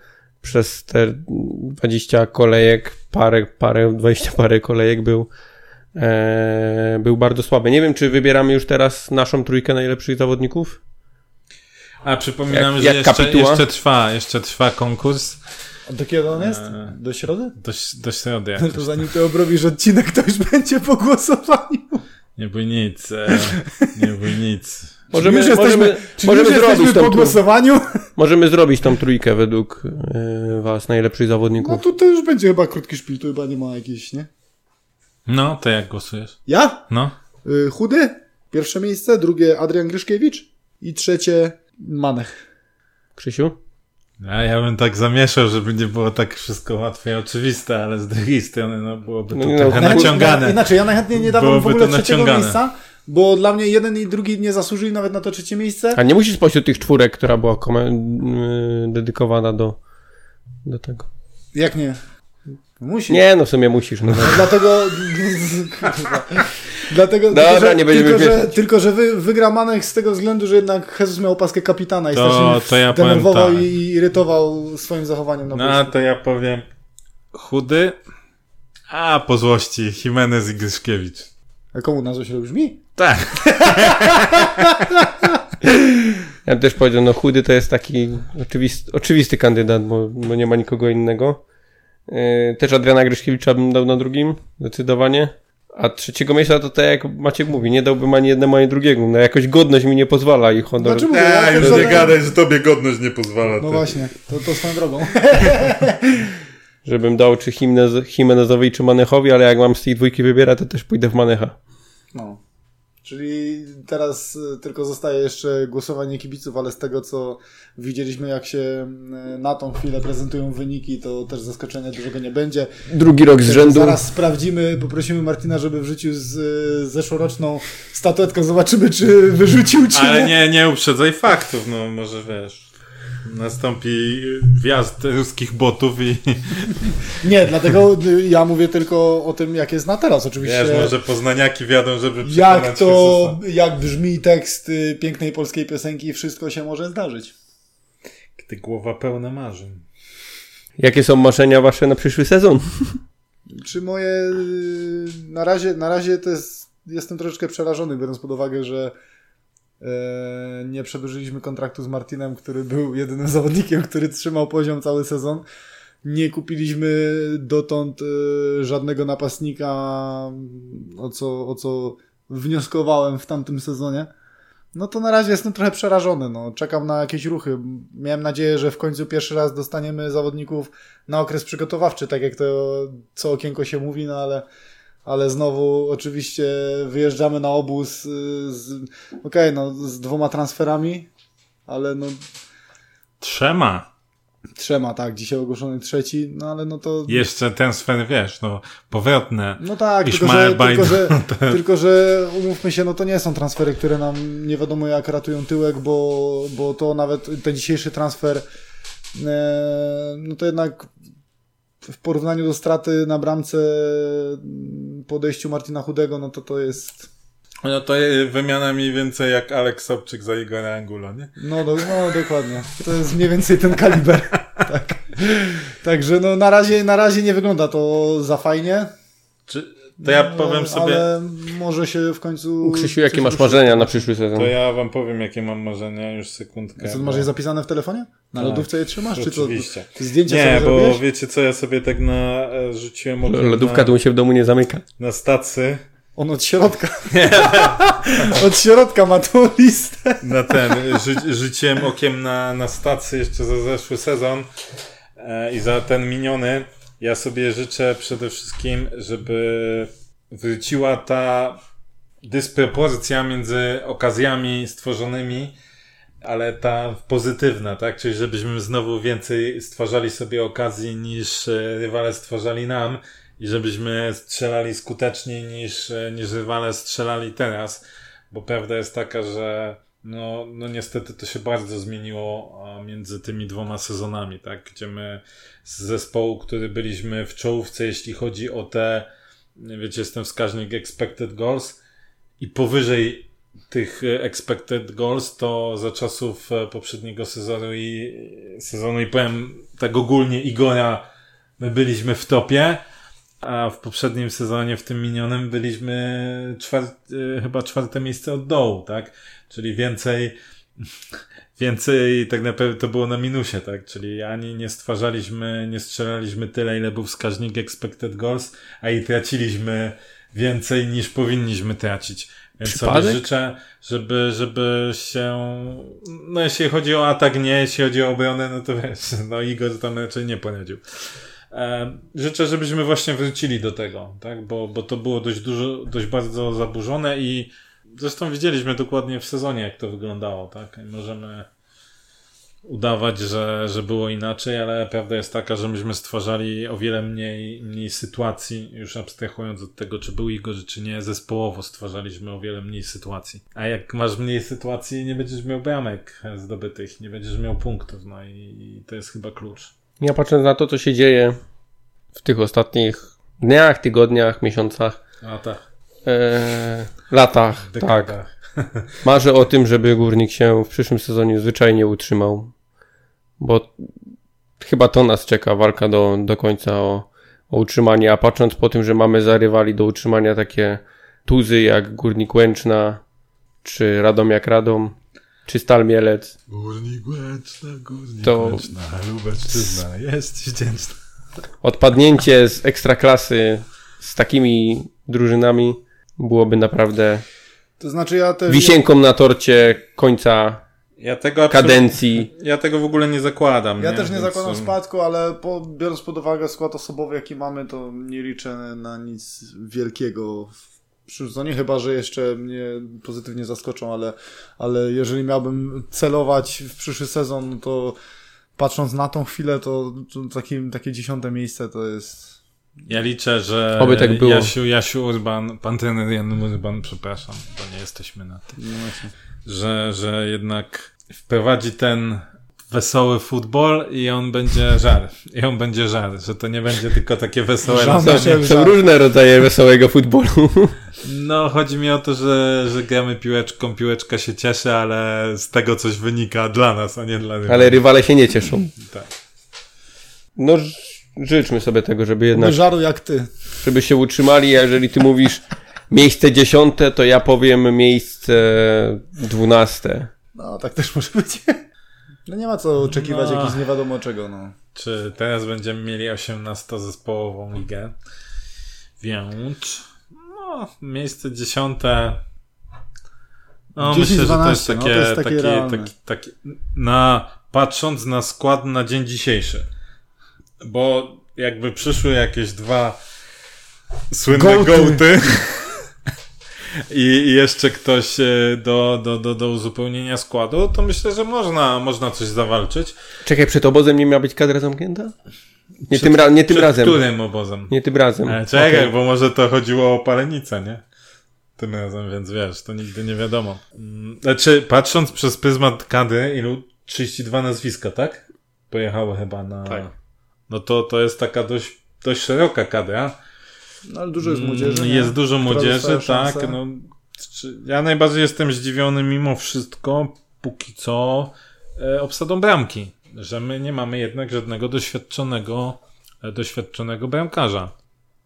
przez te 20 kolejek, parę, parę, 20 parę kolejek był e, był bardzo słaby. Nie wiem, czy wybieramy już teraz naszą trójkę najlepszych zawodników? A przypominam, Jak- że jak jeszcze, jeszcze trwa, jeszcze trwa konkurs A do kiedy on jest? Eee. Do środy? do, do środy. No jakoś. to zanim ty obrobisz odcinek, to już będzie po głosowaniu. Nie bój nic, e, nie bój nic. Możemy, już jesteśmy- możemy, Czy możemy, już zrobić po głosowaniu? możemy zrobić tą trójkę według e, was najlepszych No zawodników. to, to już będzie chyba krótki szpil, tu chyba nie ma jakiejś, nie? No, to jak głosujesz? Ja? No. Y, chudy? Pierwsze miejsce, drugie Adrian Gryszkiewicz i trzecie Manech. Krzysiu? A ja bym tak zamieszał, żeby nie było tak wszystko łatwe i oczywiste, ale z drugiej strony no, byłoby to No nie, no, trochę na- naciągane. Inaczej, ja najchętniej nie dawam w ogóle to trzeciego naciągane. miejsca, bo dla mnie jeden i drugi nie zasłużyli nawet na to trzecie miejsce. A nie musisz spośród tych czwórek, która była dedykowana do, do tego. Jak nie? Musi. Nie, no w sumie musisz. No, No dlatego... Dlatego, Dobra, tylko, że, nie będziemy tylko, że, tylko, że wy, wygra Manek z tego względu, że jednak Jesus miał opaskę kapitana i To- strasznie to ja powiem denerwował tak. i i irytował swoim zachowaniem na No boisku. to ja powiem chudy, a po złości Jimenez i Gryszkiewicz. A komu nazwa się brzmi? Tak. Ja bym też powiedział, no chudy to jest taki oczywisty, oczywisty kandydat, bo, bo nie ma nikogo innego. Yy, też Adriana Gryszkiewicza bym dał na drugim, zdecydowanie. A trzeciego miejsca to tak jak Maciek mówi, nie dałbym ani jednemu, ani drugiemu. No jakoś godność mi nie pozwala i honor. Znaczy mówię, ja też żaden- że tobie godność nie pozwala. No właśnie, to, to swoją drogą. Żebym dał czy Jimenez, Jimenezowi, czy Manechowi, ale jak mam z tej dwójki wybierać, to też pójdę w Manecha. No. Czyli teraz y, tylko zostaje jeszcze głosowanie kibiców, ale z tego co widzieliśmy, jak się y, na tą chwilę prezentują wyniki, to też zaskoczenia dużego nie będzie. Drugi rok z rzędu. Zaraz sprawdzimy, poprosimy Martina, żeby wrzucił z y, zeszłoroczną statuetkę, zobaczymy czy wyrzucił, czy Ale nie, nie uprzedzaj faktów, no może wiesz. Nastąpi wjazd ruskich botów i Nie, dlatego ja mówię tylko o tym, jak jest na teraz. Oczywiście wiesz, może poznaniaki wiadą, żeby jak to, jak brzmi tekst y, pięknej polskiej piosenki, wszystko się może zdarzyć. Gdy głowa pełna marzeń. Jakie są marzenia wasze na przyszły sezon? Czy moje. y, Na razie, na razie to jest. Jestem troszeczkę przerażony, biorąc pod uwagę, że nie przedłużyliśmy kontraktu z Martinem, który był jedynym zawodnikiem, który trzymał poziom cały sezon. Nie kupiliśmy dotąd e, żadnego napastnika, o co, o co wnioskowałem w tamtym sezonie. No to na razie jestem trochę przerażony. No. Czekam na jakieś ruchy. Miałem nadzieję, że w końcu pierwszy raz dostaniemy zawodników na okres przygotowawczy, tak jak to co okienko się mówi, no ale, ale znowu oczywiście wyjeżdżamy na obóz y, z, okej, no z dwoma transferami, ale no Trzema. trzema, tak, dzisiaj ogłoszony trzeci, no ale no to... Jeszcze ten sfer, wiesz, no, powrotne. No tak, tylko że, tylko, że, tylko że umówmy się, no to nie są transfery, które nam nie wiadomo jak ratują tyłek, bo, bo to nawet ten dzisiejszy transfer, e, no to jednak w porównaniu do straty na bramce po odejściu Martina Chudego, no to to jest... No to wymiana mniej więcej jak Aleks Sobczyk za Igora Angulo, nie? No, no dokładnie. To jest mniej więcej ten kaliber. tak. Także no na razie, na razie nie wygląda to za fajnie. Czy, to ja powiem sobie, Ale może się w końcu... Krzysiu, jakie masz marzenia na przyszły sezon? to ja wam powiem, jakie mam marzenia, już sekundkę. A co, bo- masz je zapisane w telefonie? Na Tak, lodówce je trzymasz? Czy. Ty Zdjęcia Nie, sobie bo zrobiłeś? wiecie co, ja sobie tak na, e, rzuciłem okiem Lodówka na, tu się w domu nie zamyka. na stacy, On od środka. od środka ma tą listę. na ten, rzu, rzuciłem okiem na, na stacy jeszcze za zeszły sezon e, i za ten miniony. Ja sobie życzę przede wszystkim, żeby wróciła ta dysproporcja między okazjami stworzonymi, ale ta pozytywna, tak? Czyli żebyśmy znowu więcej stwarzali sobie okazji niż e, rywale stwarzali nam i żebyśmy strzelali skuteczniej niż, e, niż rywale strzelali teraz, bo prawda jest taka, że no, no niestety to się bardzo zmieniło między tymi dwoma sezonami, tak? Gdzie my z zespołu, który byliśmy w czołówce, jeśli chodzi o te, wiecie, jestem wskaźnik expected goals i powyżej tych e, expected goals, to za czasów e, poprzedniego sezonu i sezonu i powiem tak ogólnie Igora, my byliśmy w topie, a w poprzednim sezonie, w tym minionym, byliśmy e, chyba czwarte miejsce od dołu, tak? Czyli więcej, więcej tak naprawdę to było na minusie, tak? Czyli ani nie stwarzaliśmy, nie strzelaliśmy tyle, ile był wskaźnik expected goals, a i traciliśmy więcej niż powinniśmy tracić. Więc sobie Przypadek? życzę, żeby, żeby się, no jeśli chodzi o atak nie, jeśli chodzi o obronę, no to wiesz, no Igor tam raczej nie poradził. E, życzę, żebyśmy właśnie wrócili do tego, tak, bo, bo to było dość dużo, dość bardzo zaburzone i zresztą widzieliśmy dokładnie w sezonie, jak to wyglądało, tak, możemy udawać, że, że było inaczej, ale prawda jest taka, że myśmy stwarzali o wiele mniej, mniej sytuacji, już abstrahując od tego, czy był Igor, czy nie, zespołowo stwarzaliśmy o wiele mniej sytuacji. A jak masz mniej sytuacji, nie będziesz miał bramek zdobytych, nie będziesz miał punktów, no i, i to jest chyba klucz. Ja patrząc na to, co się dzieje w tych ostatnich dniach, tygodniach, miesiącach, A tak. E, latach. Tak. Dekadach. Marzę o tym, żeby górnik się w przyszłym sezonie zwyczajnie utrzymał. Bo chyba to nas czeka, walka do, do końca o, o utrzymanie. A patrząc po tym, że mamy za rywali do utrzymania takie tuzy jak Górnik Łęczna, czy Radomiak Radom, czy Stal Mielec, Górnik Łęczna, Górnik To- Łęczna, Lubelszczyzna, jest wdzięczna. odpadnięcie z ekstraklasy z takimi drużynami byłoby naprawdę To znaczy ja też... wisienką na torcie końca Ja tego kadencji. Ja tego w ogóle nie zakładam. Ja nie? też nie Więc, zakładam spadku, ale po, biorąc pod uwagę skład osobowy, jaki mamy, to nie liczę na nic wielkiego sezonie, chyba że jeszcze mnie pozytywnie zaskoczą, ale, ale jeżeli miałbym celować w przyszły sezon, to patrząc na tą chwilę, to, to takie, takie dziesiąte miejsce to jest... Ja liczę, że Oby tak było. Jasiu, Jasiu Urban, pan trener Jan Urban, przepraszam, bo nie jesteśmy na tym, No że, że jednak wprowadzi ten wesoły futbol i on będzie żar. I on będzie żar, że to nie będzie tylko takie wesołe Żar. Są że- różne rodzaje wesołego futbolu. No, chodzi mi o to, że, że gramy piłeczką, piłeczka się cieszy, ale z tego coś wynika dla nas, a nie dla rywali. Ale rywale się nie cieszą. Tak. No życzmy sobie tego, żeby jednak, No żaru jak ty. żeby się utrzymali, a jeżeli ty mówisz miejsce dziesiąte, to ja powiem miejsce dwunaste. No tak też może być. No nie ma co oczekiwać No. jakichś nie wiadomo czego, no. Czy teraz będziemy mieli 18-zespołową ligę? Więc no, miejsce dziesiąte. No, 10, myślę, że to jest 12, no, takie, to jest takie takie, takie, takie na, patrząc na skład na dzień dzisiejszy. Bo jakby przyszły jakieś dwa słynne Gołty. gołty i, i jeszcze ktoś e, do, do, do, do uzupełnienia składu, to myślę, że można, można coś zawalczyć. Czekaj, przed obozem nie miała być kadra zamknięta? Nie tym, ra- nie tym Przed razem. którym obozem? Nie tym razem. Ale czekaj, Okej. bo może to chodziło o palenicę, nie? Tym razem, więc wiesz, to nigdy nie wiadomo. Mm, Znaczy, patrząc przez pryzmat kadry, ilu? 32 nazwiska, tak? Pojechały chyba na... Tak. No to, to jest taka dość, dość szeroka kadra. No ale dużo jest młodzieży. Mm, nie? Jest dużo młodzieży, tak. No, ja najbardziej jestem zdziwiony mimo wszystko, póki co, e, obsadą bramki. Że my nie mamy jednak żadnego doświadczonego, e, doświadczonego bramkarza.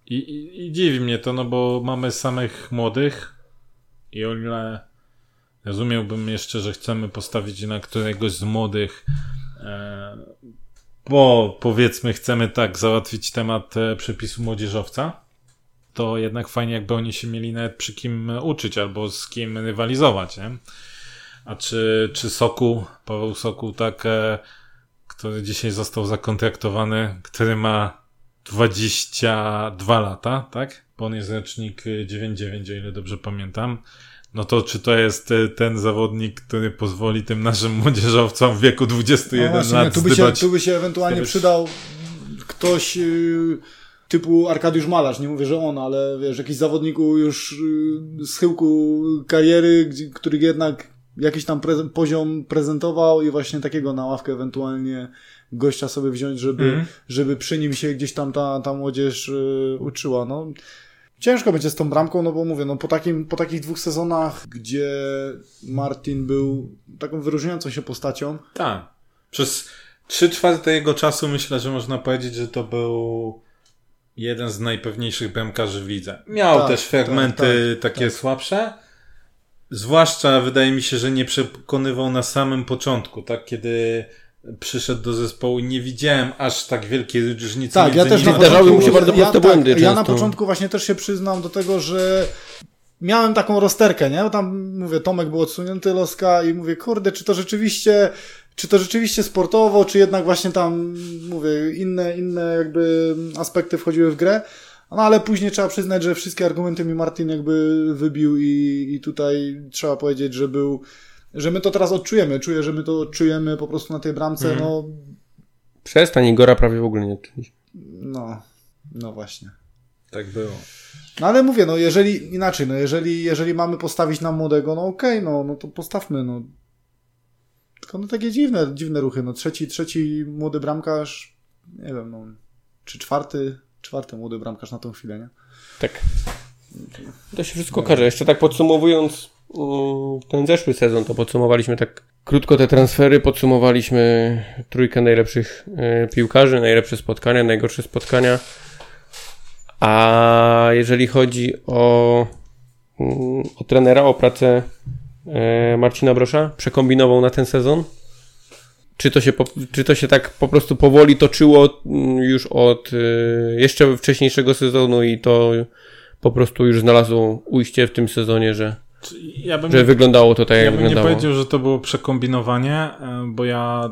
I, i, I dziwi mnie to, no bo mamy samych młodych i o ile rozumiałbym jeszcze, że chcemy postawić na któregoś z młodych, e, bo powiedzmy chcemy tak załatwić temat e, przepisu młodzieżowca, to jednak fajnie jakby oni się mieli nawet przy kim uczyć albo z kim rywalizować, nie? A czy, czy Soku, Paweł Soku, tak, e, który dzisiaj został zakontraktowany, który ma 22 lata, tak? Bo on jest rocznik e, 99, o ile dobrze pamiętam. No to czy to jest e, ten zawodnik, który pozwoli tym naszym młodzieżowcom w wieku 21 No właśnie, nie, lat tu, by się, tu by się ewentualnie przydał ktoś yy, typu Arkadiusz Malarz, nie mówię, że on, ale wiesz, jakiś zawodniku już yy, z chyłku kariery, który jednak jakiś tam poziom prezentował i właśnie takiego na ławkę ewentualnie gościa sobie wziąć, żeby, Mhm. żeby przy nim się gdzieś tam ta, ta młodzież uczyła. No, ciężko będzie z tą bramką, no bo mówię, no po, takim, po takich dwóch sezonach, gdzie Martin był taką wyróżniającą się postacią, Tak. Przez trzy czwarte jego czasu myślę, że można powiedzieć, że to był jeden z najpewniejszych bramkarzy w lidze. Miał Tak, też fragmenty tak, tak, takie słabsze. Zwłaszcza wydaje mi się, że nie przekonywał na samym początku, tak? Kiedy przyszedł do zespołu i nie widziałem aż tak wielkiej różnicy. Tak, ja też Zdarzały początku, mu się bardzo ja, tak, błędy Ja na początku właśnie też się przyznam do tego, że miałem taką rozterkę, nie? Bo tam, mówię, Tomek był odsunięty loska i mówię, kurde, czy to rzeczywiście, czy to rzeczywiście sportowo, czy jednak właśnie tam, mówię, inne, inne jakby aspekty wchodziły w grę. No ale później trzeba przyznać, że wszystkie argumenty mi Martin jakby wybił i, i tutaj trzeba powiedzieć, że był, że my to teraz odczujemy. Czuję, że my to odczujemy po prostu na tej bramce, Mhm. no, Przestań, Igora prawie w ogóle nie odczuliśmy. no, no właśnie. Tak było. No ale mówię, no jeżeli inaczej, no jeżeli, jeżeli mamy postawić na młodego, no okej, no, no to postawmy, no. Tylko no takie dziwne, dziwne ruchy, no trzeci, trzeci młody bramkarz, nie wiem, no, czy czwarty, czwarty młody bramkarz na tą chwilę, nie? Tak. To się wszystko okaże. Jeszcze tak podsumowując ten zeszły sezon, to podsumowaliśmy tak krótko te transfery, podsumowaliśmy trójkę najlepszych e, piłkarzy, najlepsze spotkania, najgorsze spotkania. A jeżeli chodzi o, mm, o trenera, o pracę e, Marcina Brosza, przekombinował na ten sezon? Czy to, się czy to się tak po prostu powoli toczyło mm, już od e, jeszcze wcześniejszego sezonu i to po prostu już znalazło ujście w tym sezonie, że, Ja bym, że wyglądało to tak, ja jak bym nie wyglądało? powiedział, że to było przekombinowanie, e, bo ja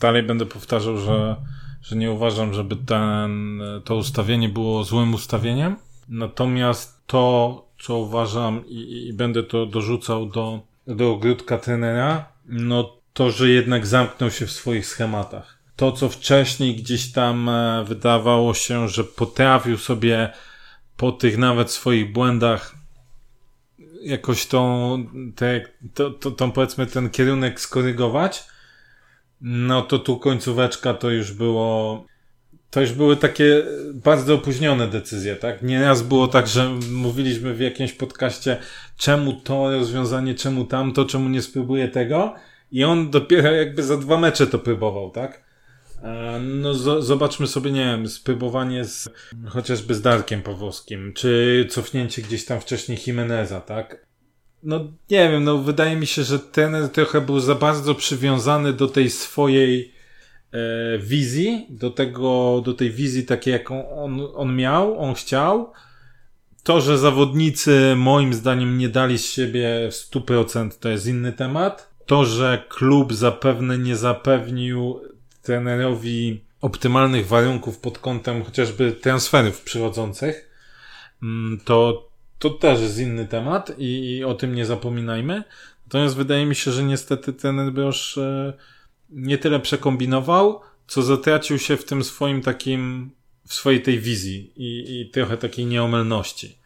dalej będę powtarzał, że, że nie uważam, żeby ten, to ustawienie było złym ustawieniem. Natomiast to, co uważam i, i będę to dorzucał do, do ogródka trenera, no to, że jednak zamknął się w swoich schematach. To, co wcześniej gdzieś tam e, wydawało się, że potrafił sobie po tych nawet swoich błędach jakoś tą, te, to, to, tą powiedzmy ten kierunek skorygować, no to tu końcóweczka to już było, to już były takie bardzo opóźnione decyzje, tak? Nieraz było tak, że mówiliśmy w jakimś podcaście, czemu to rozwiązanie, czemu tamto, czemu nie spróbuję tego i on dopiero jakby za dwa mecze to próbował, tak? E, No, zo- zobaczmy sobie, nie wiem, spróbowanie z chociażby z Darkiem Pawłowskim, czy cofnięcie gdzieś tam wcześniej Jimeneza, tak? No, nie wiem, no, wydaje mi się, że ten trochę był za bardzo przywiązany do tej swojej e, wizji, do tego, do tej wizji takiej, jaką on, on miał, on chciał. To, że zawodnicy moim zdaniem nie dali z siebie w 100% to jest inny temat. To, że klub zapewne nie zapewnił trenerowi optymalnych warunków pod kątem chociażby transferów przychodzących, mm, to, to też jest inny temat i, i o tym nie zapominajmy. Natomiast wydaje mi się, że niestety ten Brosz e, nie tyle przekombinował, co zatracił się w tym swoim takim, w swojej tej wizji i, i trochę takiej nieomylności.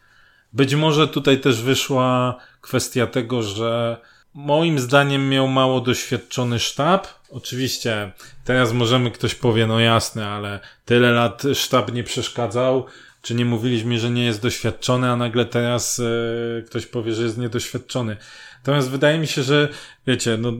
Być może tutaj też wyszła kwestia tego, że moim zdaniem miał mało doświadczony sztab. Oczywiście teraz możemy ktoś powie, no jasne, ale tyle lat sztab nie przeszkadzał. Czy nie mówiliśmy, że nie jest doświadczony, a nagle teraz e, ktoś powie, że jest niedoświadczony. Natomiast wydaje mi się, że wiecie, no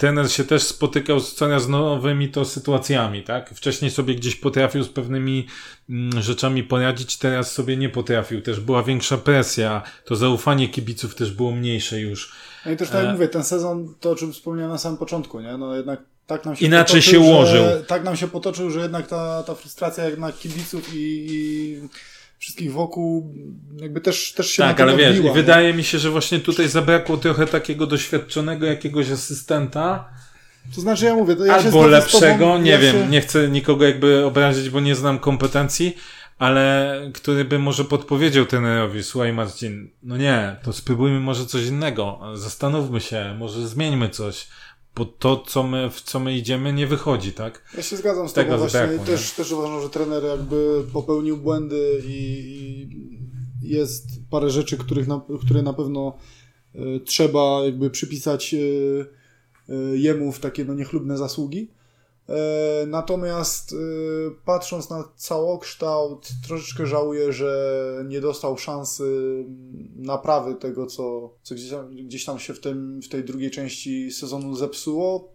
trener się też spotykał z coraz nowymi to sytuacjami, tak? Wcześniej sobie gdzieś potrafił z pewnymi mm, rzeczami poradzić, teraz sobie nie potrafił. Też była większa presja, to zaufanie kibiców też było mniejsze już. No i też tak jak E. mówię, ten sezon, to o czym wspomniałem na samym początku, nie? No jednak tak nam się Inaczej potoczył, się ułożył. Że, tak nam się potoczył, że jednak ta, ta frustracja jednak kibiców i, i wszystkich wokół jakby też, też się tak, ale wiesz, i wydaje mi się, że właśnie tutaj zabrakło trochę takiego doświadczonego jakiegoś asystenta, To znaczy ja mówię, to ja albo lepszego, tobą, nie ja wiem, się- nie chcę nikogo jakby obrazić, bo nie znam kompetencji, ale który by może podpowiedział trenerowi, słuchaj Marcin, no nie, to spróbujmy może coś innego, zastanówmy się, może zmieńmy coś, bo to, co my, w co my idziemy, nie wychodzi, tak? Ja się zgadzam z Tego tobą właśnie. zabrakło, też, też uważam, że trener jakby popełnił błędy i, i jest parę rzeczy, których na, które na pewno e, trzeba jakby przypisać e, e, jemu w takie no, niechlubne zasługi. E, Natomiast e, patrząc na całokształt, troszeczkę żałuję, że nie dostał szansy naprawy tego, co, co gdzieś, tam, gdzieś tam się w, tym, w tej drugiej części sezonu zepsuło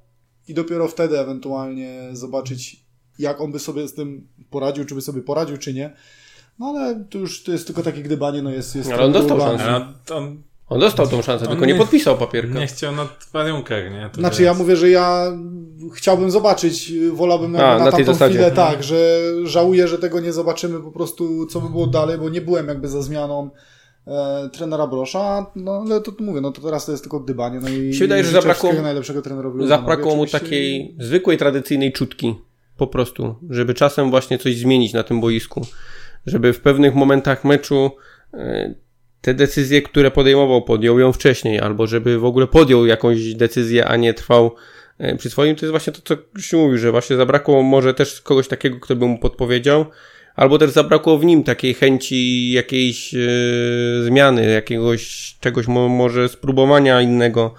i dopiero wtedy ewentualnie zobaczyć, jak on by sobie z tym poradził, czy by sobie poradził, czy nie. No ale to już to jest tylko takie gdybanie, no jest... jest Ale on dostał szansę. On dostał tą szansę, On tylko nie nie- podpisał papierka. nie chciał na warunkach, nie? To Znaczy jest- ja mówię, że ja chciałbym zobaczyć, wolałbym A, na, na tamtą zasadzie. chwilę Mhm. tak, że żałuję, że tego nie zobaczymy po prostu, co by było dalej, bo nie byłem jakby za zmianą e, trenera Brosza, no ale to mówię, no to teraz to jest tylko gdybanie, no i się wydaje, że zabrakło- najlepszego trenerowi Zabrakło mu takiej zwykłej, tradycyjnej czutki. Po prostu. Żeby czasem właśnie coś zmienić na tym boisku. Żeby w pewnych momentach meczu e, te decyzje, które podejmował, podjął ją wcześniej, albo żeby w ogóle podjął jakąś decyzję, a nie trwał e, przy swoim. To jest właśnie to, co Krzysiu mówił, że właśnie zabrakło może też kogoś takiego, kto by mu podpowiedział, albo też zabrakło w nim takiej chęci jakiejś e, zmiany, jakiegoś czegoś mo, może spróbowania innego.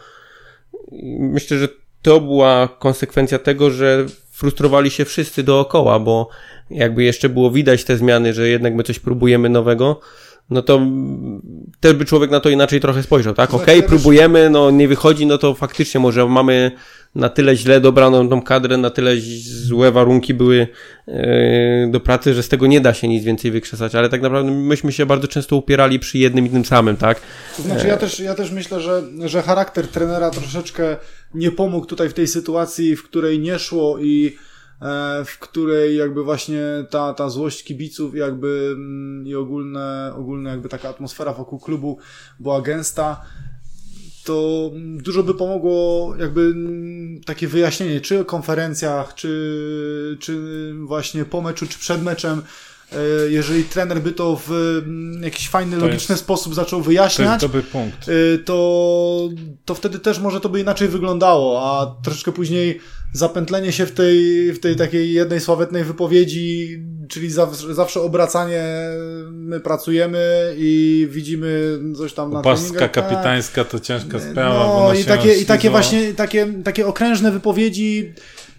Myślę, że to była konsekwencja tego, że frustrowali się wszyscy dookoła, bo jakby jeszcze było widać te zmiany, że jednak my coś próbujemy nowego, no to też by człowiek na to inaczej trochę spojrzał, tak? Okej, też- próbujemy, no nie wychodzi, no to faktycznie może mamy na tyle źle dobraną tą kadrę, na tyle złe warunki były e, do pracy, że z tego nie da się nic więcej wykrzesać, ale tak naprawdę myśmy się bardzo często upierali przy jednym i tym samym, tak? To znaczy ja też, ja też myślę, że, że charakter trenera troszeczkę nie pomógł tutaj w tej sytuacji, w której nie szło i e, w której jakby właśnie ta, ta złość kibiców i jakby mm, i ogólne, ogólne jakby taka atmosfera wokół klubu była gęsta to dużo by pomogło jakby mm, takie wyjaśnienie, czy o konferencjach, czy, czy właśnie po meczu, czy przed meczem, e, jeżeli trener by to w mm, jakiś fajny, To logiczny jest- sposób zaczął To wyjaśniać, punkt. y, to, to wtedy też może to by inaczej wyglądało, a troszeczkę później zapętlenie się w tej, w tej takiej jednej sławetnej wypowiedzi, czyli zawsze, zawsze obracanie, my pracujemy i widzimy coś tam na treningach, tak. kapitańska to ciężka sprawa. bo No i takie, i takie właśnie, takie, takie okrężne wypowiedzi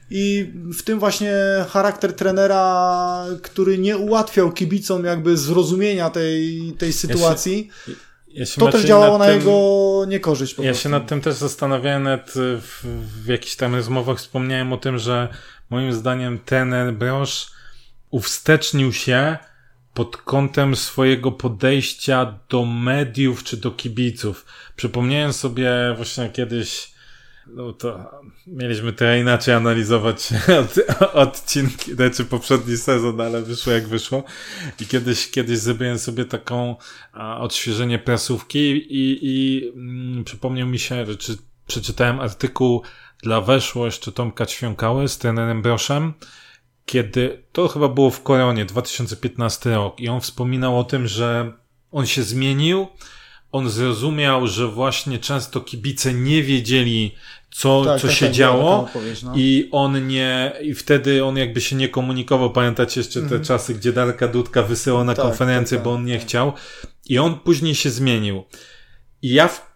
i w tym właśnie charakter trenera, który nie ułatwiał kibicom jakby zrozumienia tej, tej sytuacji, Ja się to też działało na tym- jego niekorzyść. Po Ja prostu. się nad tym też zastanawiałem, nawet w, w jakichś tam rozmowach wspomniałem o tym, że moim zdaniem ten Brosz uwstecznił się pod kątem swojego podejścia do mediów czy do kibiców. Przypomniałem sobie właśnie kiedyś, no to mieliśmy trochę inaczej analizować od, odcinki, znaczy poprzedni sezon, ale wyszło jak wyszło. I kiedyś, kiedyś zrobiłem sobie taką a, odświeżenie prasówki i, i mm, przypomniał mi się, czy, przeczytałem artykuł dla Weszło jeszcze Tomka Ćwiąkały z trenerem Broszem, kiedy to chyba było w Koronie 2015 rok i on wspominał o tym, że on się zmienił, on zrozumiał, że właśnie często kibice nie wiedzieli, co, Tak, co tak, się tak, działo no. i on nie, i wtedy on jakby się nie komunikował. Pamiętacie jeszcze te czasy, gdzie Darka Dudka wysyłał na Mhm. Tak, konferencję, tak, bo tak, on nie chciał. I on później się zmienił. I ja w,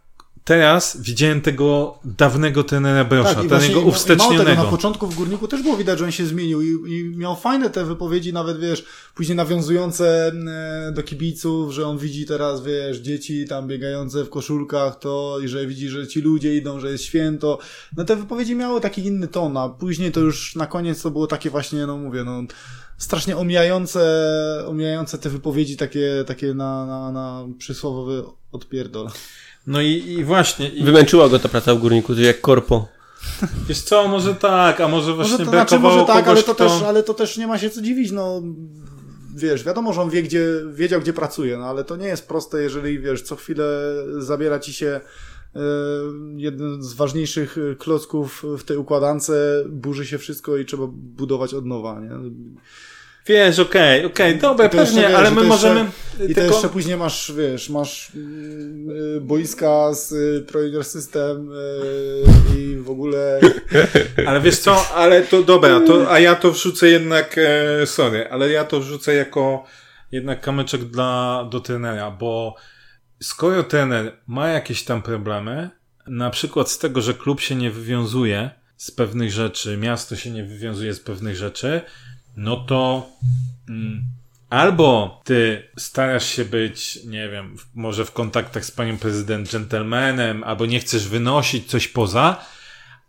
teraz widziałem tego dawnego trenera Brosza, Tak, tego mało tego, uwstecznionego. na początku w Górniku też było widać, że on się zmienił i, i miał fajne te wypowiedzi, nawet wiesz, później nawiązujące e, do kibiców, że on widzi teraz, wiesz, dzieci tam biegające w koszulkach, to i że widzi, że ci ludzie idą, że jest święto. No te wypowiedzi miały taki inny ton, a później to już na koniec to było takie właśnie, no mówię, no strasznie omijające, omijające te wypowiedzi takie, takie na, na, na przysłowowy odpierdol. No i, i właśnie, i, Wymęczyła go ta praca w górniku, to jak korpo. wiesz co, może tak, a może właśnie Może to znaczy, może tak, kogoś, ale to, kto... też, ale to też nie ma się co dziwić, no wiesz, wiadomo, że on wie, gdzie, wiedział, gdzie pracuje, no ale to nie jest proste, jeżeli, wiesz, co chwilę zabiera ci się e, jeden z ważniejszych e, klocków w tej układance, burzy się wszystko i trzeba budować od nowa, nie? Wiesz, okej, okej, dobra, I to jeszcze, pewnie, wiesz, ale my to jeszcze- możemy... I to tylko- jeszcze później masz, wiesz, masz mm, y, boiska z y, Project System y, i w ogóle Ale wiesz co, ale to dobra, to, a ja to wrzucę jednak, e, sorry, ale ja to wrzucę jako jednak kamyczek dla, do trenera, bo skoro trener ma jakieś tam problemy, na przykład z tego, że klub się nie wywiązuje z pewnych rzeczy, miasto się nie wywiązuje z pewnych rzeczy, no to mm, albo ty starasz się być, nie wiem, może w kontaktach z panią prezydent gentlemanem, albo nie chcesz wynosić coś poza,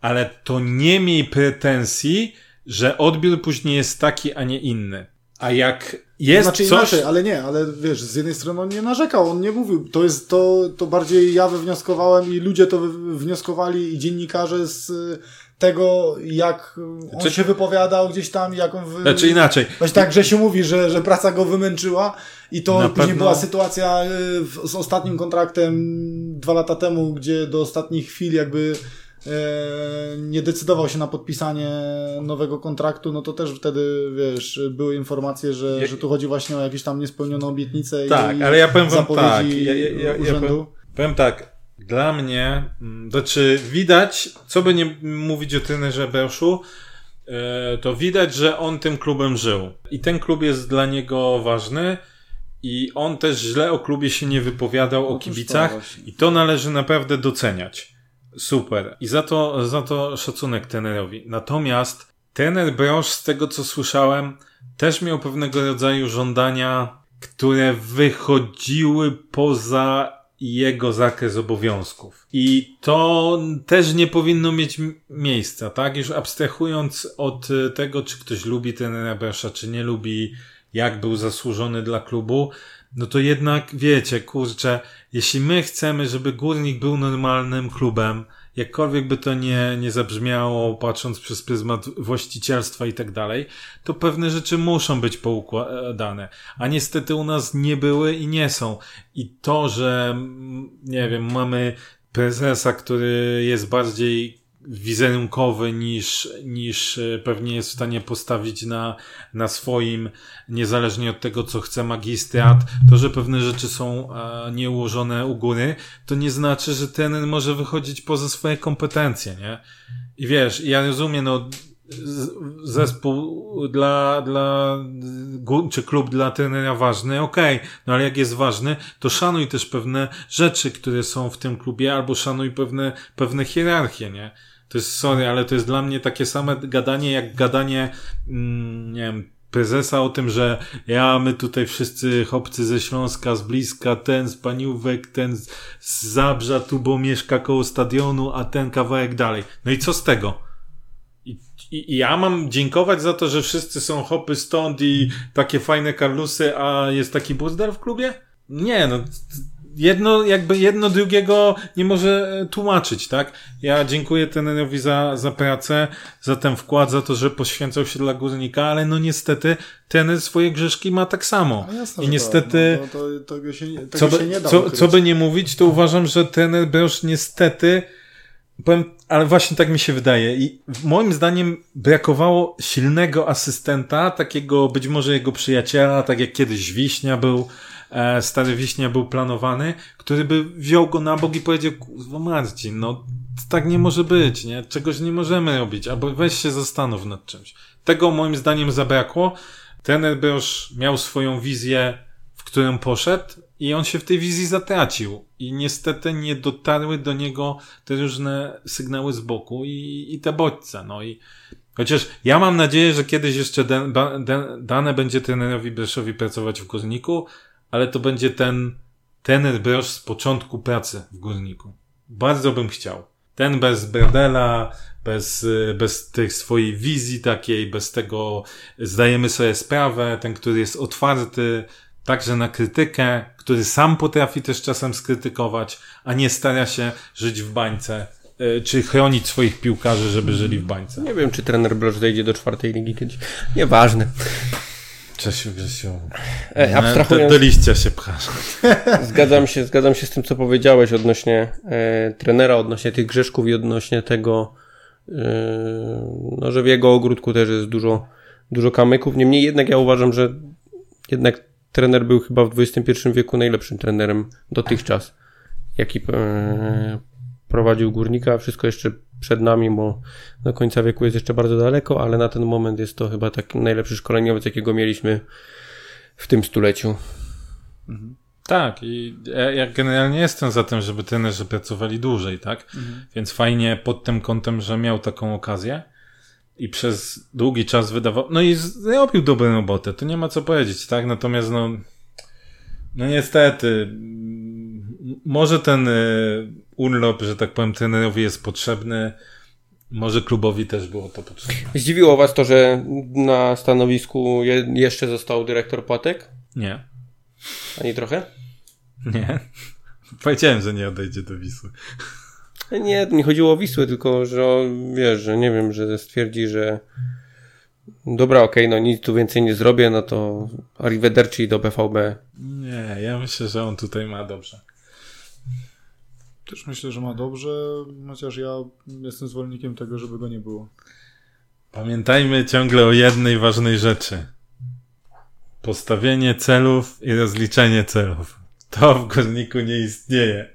ale to nie miej pretensji, że odbiór później jest taki, a nie inny. A jak jest znaczy coś... inaczej, ale nie, ale wiesz, z jednej strony on nie narzekał, on nie mówił, to jest to, to bardziej ja wywnioskowałem i ludzie to wy- wnioskowali i dziennikarze z tego, jak on Czy- się wypowiadał gdzieś tam, jak on wy... Znaczy inaczej. Właśnie tak, że się mówi, że, że praca go wymęczyła i to Na później pewno- była sytuacja w, z ostatnim kontraktem dwa lata temu, gdzie do ostatnich chwil jakby e, nie decydował się na podpisanie nowego kontraktu, no to też wtedy, wiesz, były informacje, że, Jak- że tu chodzi właśnie o jakieś tam niespełnioną obietnicę Tak, i ale ja powiem wam tak. Ja, ja, ja, ja powiem, powiem tak. Dla mnie, mm, znaczy widać, co by nie mówić o trenerze Beuszu, e, to widać, że on tym klubem żył. I ten klub jest dla niego ważny i on też źle o klubie się nie wypowiadał, o Otóż to kibicach właśnie. i to należy naprawdę doceniać. Super. I za to, za to szacunek trenerowi. Natomiast trener Brosz, z tego co słyszałem, też miał pewnego rodzaju żądania które wychodziły poza jego zakres obowiązków. I to też nie powinno mieć miejsca, tak? Już abstrahując od tego, czy ktoś lubi ten Bresza, czy nie lubi, jak był zasłużony dla klubu, no to jednak wiecie, kurczę, jeśli my chcemy, żeby Górnik był normalnym klubem, jakkolwiek by to nie, nie zabrzmiało, patrząc przez pryzmat właścicielstwa i tak dalej, to pewne rzeczy muszą być poukładane. A niestety u nas nie były i nie są. I to, że, nie wiem, mamy prezesa, który jest bardziej wizerunkowy niż, niż e, pewnie jest w stanie postawić na, na swoim, niezależnie od tego, co chce magistrat, to, że pewne rzeczy są e, nieułożone u góry, to nie znaczy, że ten może wychodzić poza swoje kompetencje, nie? I wiesz, ja rozumiem, no, zespół dla, dla, czy klub dla trenera ważny, okej, okay. no ale jak jest ważny, to szanuj też pewne rzeczy, które są w tym klubie, albo szanuj pewne, pewne hierarchie, nie? To jest, sorry, ale to jest dla mnie takie same gadanie, jak gadanie, mm, nie wiem, prezesa o tym, że ja, my tutaj wszyscy chłopcy ze Śląska, z bliska, ten z Paniówek, ten z Zabrza, tu bo mieszka koło stadionu, a ten kawałek dalej. No i co z tego? I, i, ja mam dziękować za to, że wszyscy są hopy stąd i takie fajne karlusy, a jest taki buzdar w klubie? Nie, no jedno, jakby jedno drugiego nie może e, tłumaczyć, tak? Ja dziękuję trenerowi za, za pracę, za ten wkład, za to, że poświęcał się dla górnika, ale no niestety ten swoje grzeszki ma tak samo. No jasne, I niestety, tak, no, no to, tego się, tego co, by, się nie da co, co by nie mówić, to uważam, że trener Brosz niestety Powiem, ale właśnie tak mi się wydaje. I moim zdaniem brakowało silnego asystenta, takiego być może jego przyjaciela, tak jak kiedyś Wiśnia był, e, Stary Wiśnia był planowany, który by wziął go na bok i powiedział, kurwa Marcin, no tak nie może być, nie? Czegoś nie możemy robić, albo weź się zastanów nad czymś. Tego moim zdaniem zabrakło. Trener już miał swoją wizję, w którą poszedł i on się w tej wizji zatracił. I niestety nie dotarły do niego te różne sygnały z boku i, i te bodźce. No i chociaż ja mam nadzieję, że kiedyś jeszcze dane będzie trenerowi Breszowi pracować w Górniku, ale to będzie ten trener Brosz z początku pracy w Górniku. Bardzo bym chciał. Ten bez Bradela, bez, bez tej swojej wizji takiej, bez tego zdajemy sobie sprawę, ten, który jest otwarty także na krytykę, który sam potrafi też czasem skrytykować, a nie stara się żyć w bańce, e, czy chronić swoich piłkarzy, żeby żyli w bańce. Nie wiem, czy trener Brosz zejdzie do czwartej ligi kiedyś. Nieważne. Czesiu, Grzesiu. E, abstrahując... Do, do liścia się pchasz. Zgadzam się, zgadzam się z tym, co powiedziałeś odnośnie e, trenera, odnośnie tych grzeszków i odnośnie tego, e, no, że w jego ogródku też jest dużo, dużo kamyków. Niemniej jednak ja uważam, że jednak trener był chyba w XXI wieku najlepszym trenerem dotychczas, jaki e, prowadził górnika. Wszystko jeszcze przed nami, bo do końca wieku jest jeszcze bardzo daleko, ale na ten moment jest to chyba taki najlepszy szkoleniowiec, jakiego mieliśmy w tym stuleciu. Mhm. Tak, i ja generalnie jestem za tym, żeby trenerzy pracowali dłużej, tak? Mhm. Więc fajnie pod tym kątem, że miał taką okazję i przez długi czas wydawał, no i zrobił dobrą robotę, to nie ma co powiedzieć, tak? Natomiast no, no niestety, może ten y, urlop, że tak powiem, trenerowi jest potrzebny, może klubowi też było to potrzebne. Zdziwiło was to, że na stanowisku je, jeszcze został dyrektor Płatek? Nie. Ani trochę? Nie. Powiedziałem, że nie odejdzie do Wisły. Nie, nie chodziło o Wisłę, tylko że wiesz, że nie wiem, że stwierdzi, że dobra, okej, okay, no nic tu więcej nie zrobię, no to arrivederci do BVB. Nie, ja myślę, że on tutaj ma dobrze. Też myślę, że ma dobrze, chociaż ja jestem zwolennikiem tego, żeby go nie było. Pamiętajmy ciągle o jednej ważnej rzeczy. Postawienie celów i rozliczenie celów. To w górniku nie istnieje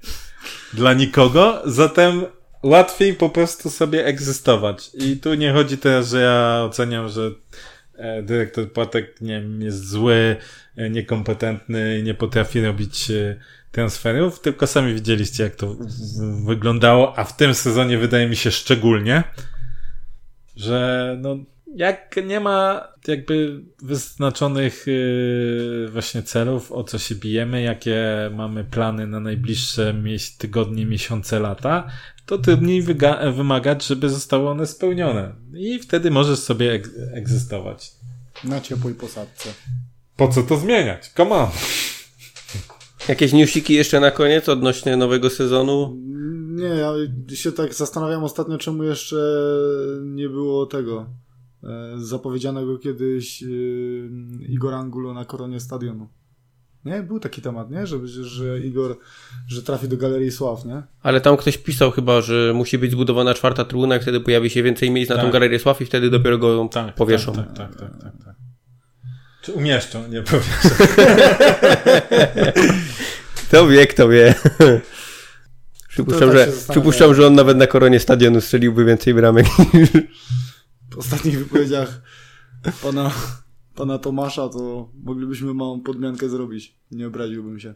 dla nikogo, zatem łatwiej po prostu sobie egzystować. I tu nie chodzi teraz, że ja oceniam, że e, dyrektor Płatek nie wiem, jest zły, e, niekompetentny i nie potrafi robić e, transferów, tylko sami widzieliście, jak to wyglądało, a w tym sezonie wydaje mi się szczególnie, że no, jak nie ma jakby wyznaczonych yy, właśnie celów, o co się bijemy, jakie mamy plany na najbliższe tygodnie, miesiące, lata, to trudniej wymagać, żeby zostały one spełnione. I wtedy możesz sobie ek- egzystować. Na ciepłej posadce. Po co to zmieniać? Come on! Jakieś newsiki jeszcze na koniec odnośnie nowego sezonu? Nie, ja się tak zastanawiam ostatnio, czemu jeszcze nie było tego e, zapowiedzianego kiedyś e, Igor Angulo na koronie stadionu. Nie? Był taki temat, nie? Że, że Igor, że trafi do Galerii Sław, nie? Ale tam ktoś pisał chyba, że musi być zbudowana czwarta trybuna, wtedy pojawi się więcej miejsc na tą Tak. galerię Sław i wtedy dopiero go Tak, powieszą. Tak, tak, tak, tak, tak. Czy umieszczą, nie powieszą. To wie, kto wie. Przypuszczam, tak że, zastanawiam. przypuszczam, że on nawet na koronie stadionu strzeliłby więcej bramek. W ostatnich wypowiedziach pana, pana Tomasza to moglibyśmy małą podmiankę zrobić. Nie obraziłbym się.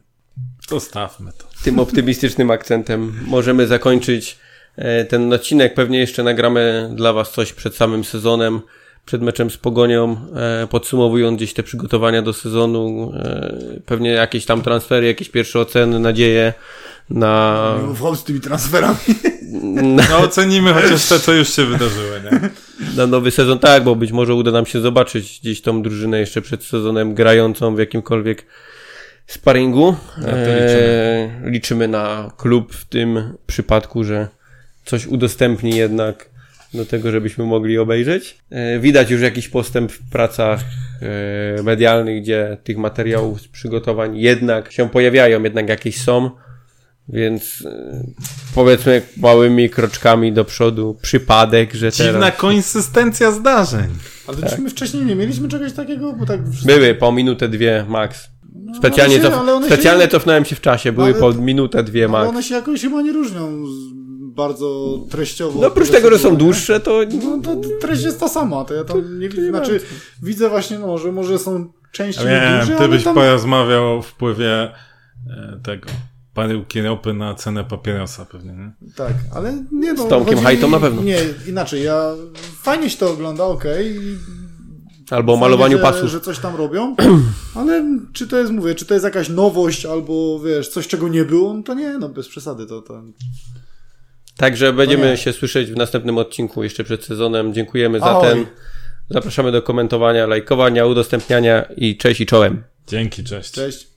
Zostawmy to. Tym optymistycznym akcentem możemy zakończyć e, ten odcinek. Pewnie jeszcze nagramy dla Was coś przed samym sezonem, przed meczem z Pogonią, e, podsumowując gdzieś te przygotowania do sezonu. e, Pewnie jakieś tam transfery, jakieś pierwsze oceny, nadzieje na, Nie ufał z tymi transferami. na, No ocenimy chociaż te, co już się wydarzyły, nie? na nowy sezon. Tak, bo być może uda nam się zobaczyć gdzieś tą drużynę jeszcze przed sezonem grającą w jakimkolwiek sparingu. To liczymy. E, liczymy na klub w tym przypadku, że coś udostępni jednak do tego, żebyśmy mogli obejrzeć. E, widać już jakiś postęp w pracach e, medialnych, gdzie tych materiałów z przygotowań jednak się pojawiają, jednak jakieś są. Więc e, powiedzmy małymi kroczkami do przodu przypadek, że Dziwna teraz konsystencja zdarzeń. Ale to my wcześniej nie mieliśmy czegoś takiego, bo tak... były po minutę, dwie max. Specjalnie, ale się- cof- ale się specjalnie nie- cofnąłem się w czasie, były ale- po minutę, dwie Ale max. one się jakoś chyba nie różnią z- bardzo treściowo. No oprócz tego, że są dłuższe, to No to treść jest ta sama, to ja tam nie widzę, znaczy widzę właśnie, no, że może są części wiem, duże, ty byś tam... porozmawiał o wpływie e, tego paryłki ropy na cenę papierosa pewnie, nie? Tak, ale nie no. Z Tomkiem Hajtą na pewno. Nie, inaczej, ja fajnie się to ogląda, okej. i albo o malowaniu że, pasów. że coś tam robią, ale czy to jest, mówię, czy to jest jakaś nowość, albo wiesz, coś czego nie było, no to nie, no bez przesady, to, to... Także będziemy nie. się słyszeć w następnym odcinku jeszcze przed sezonem. Dziękujemy za Ahoj. ten. Zapraszamy do komentowania, lajkowania, udostępniania i cześć i czołem. Dzięki, cześć. Cześć.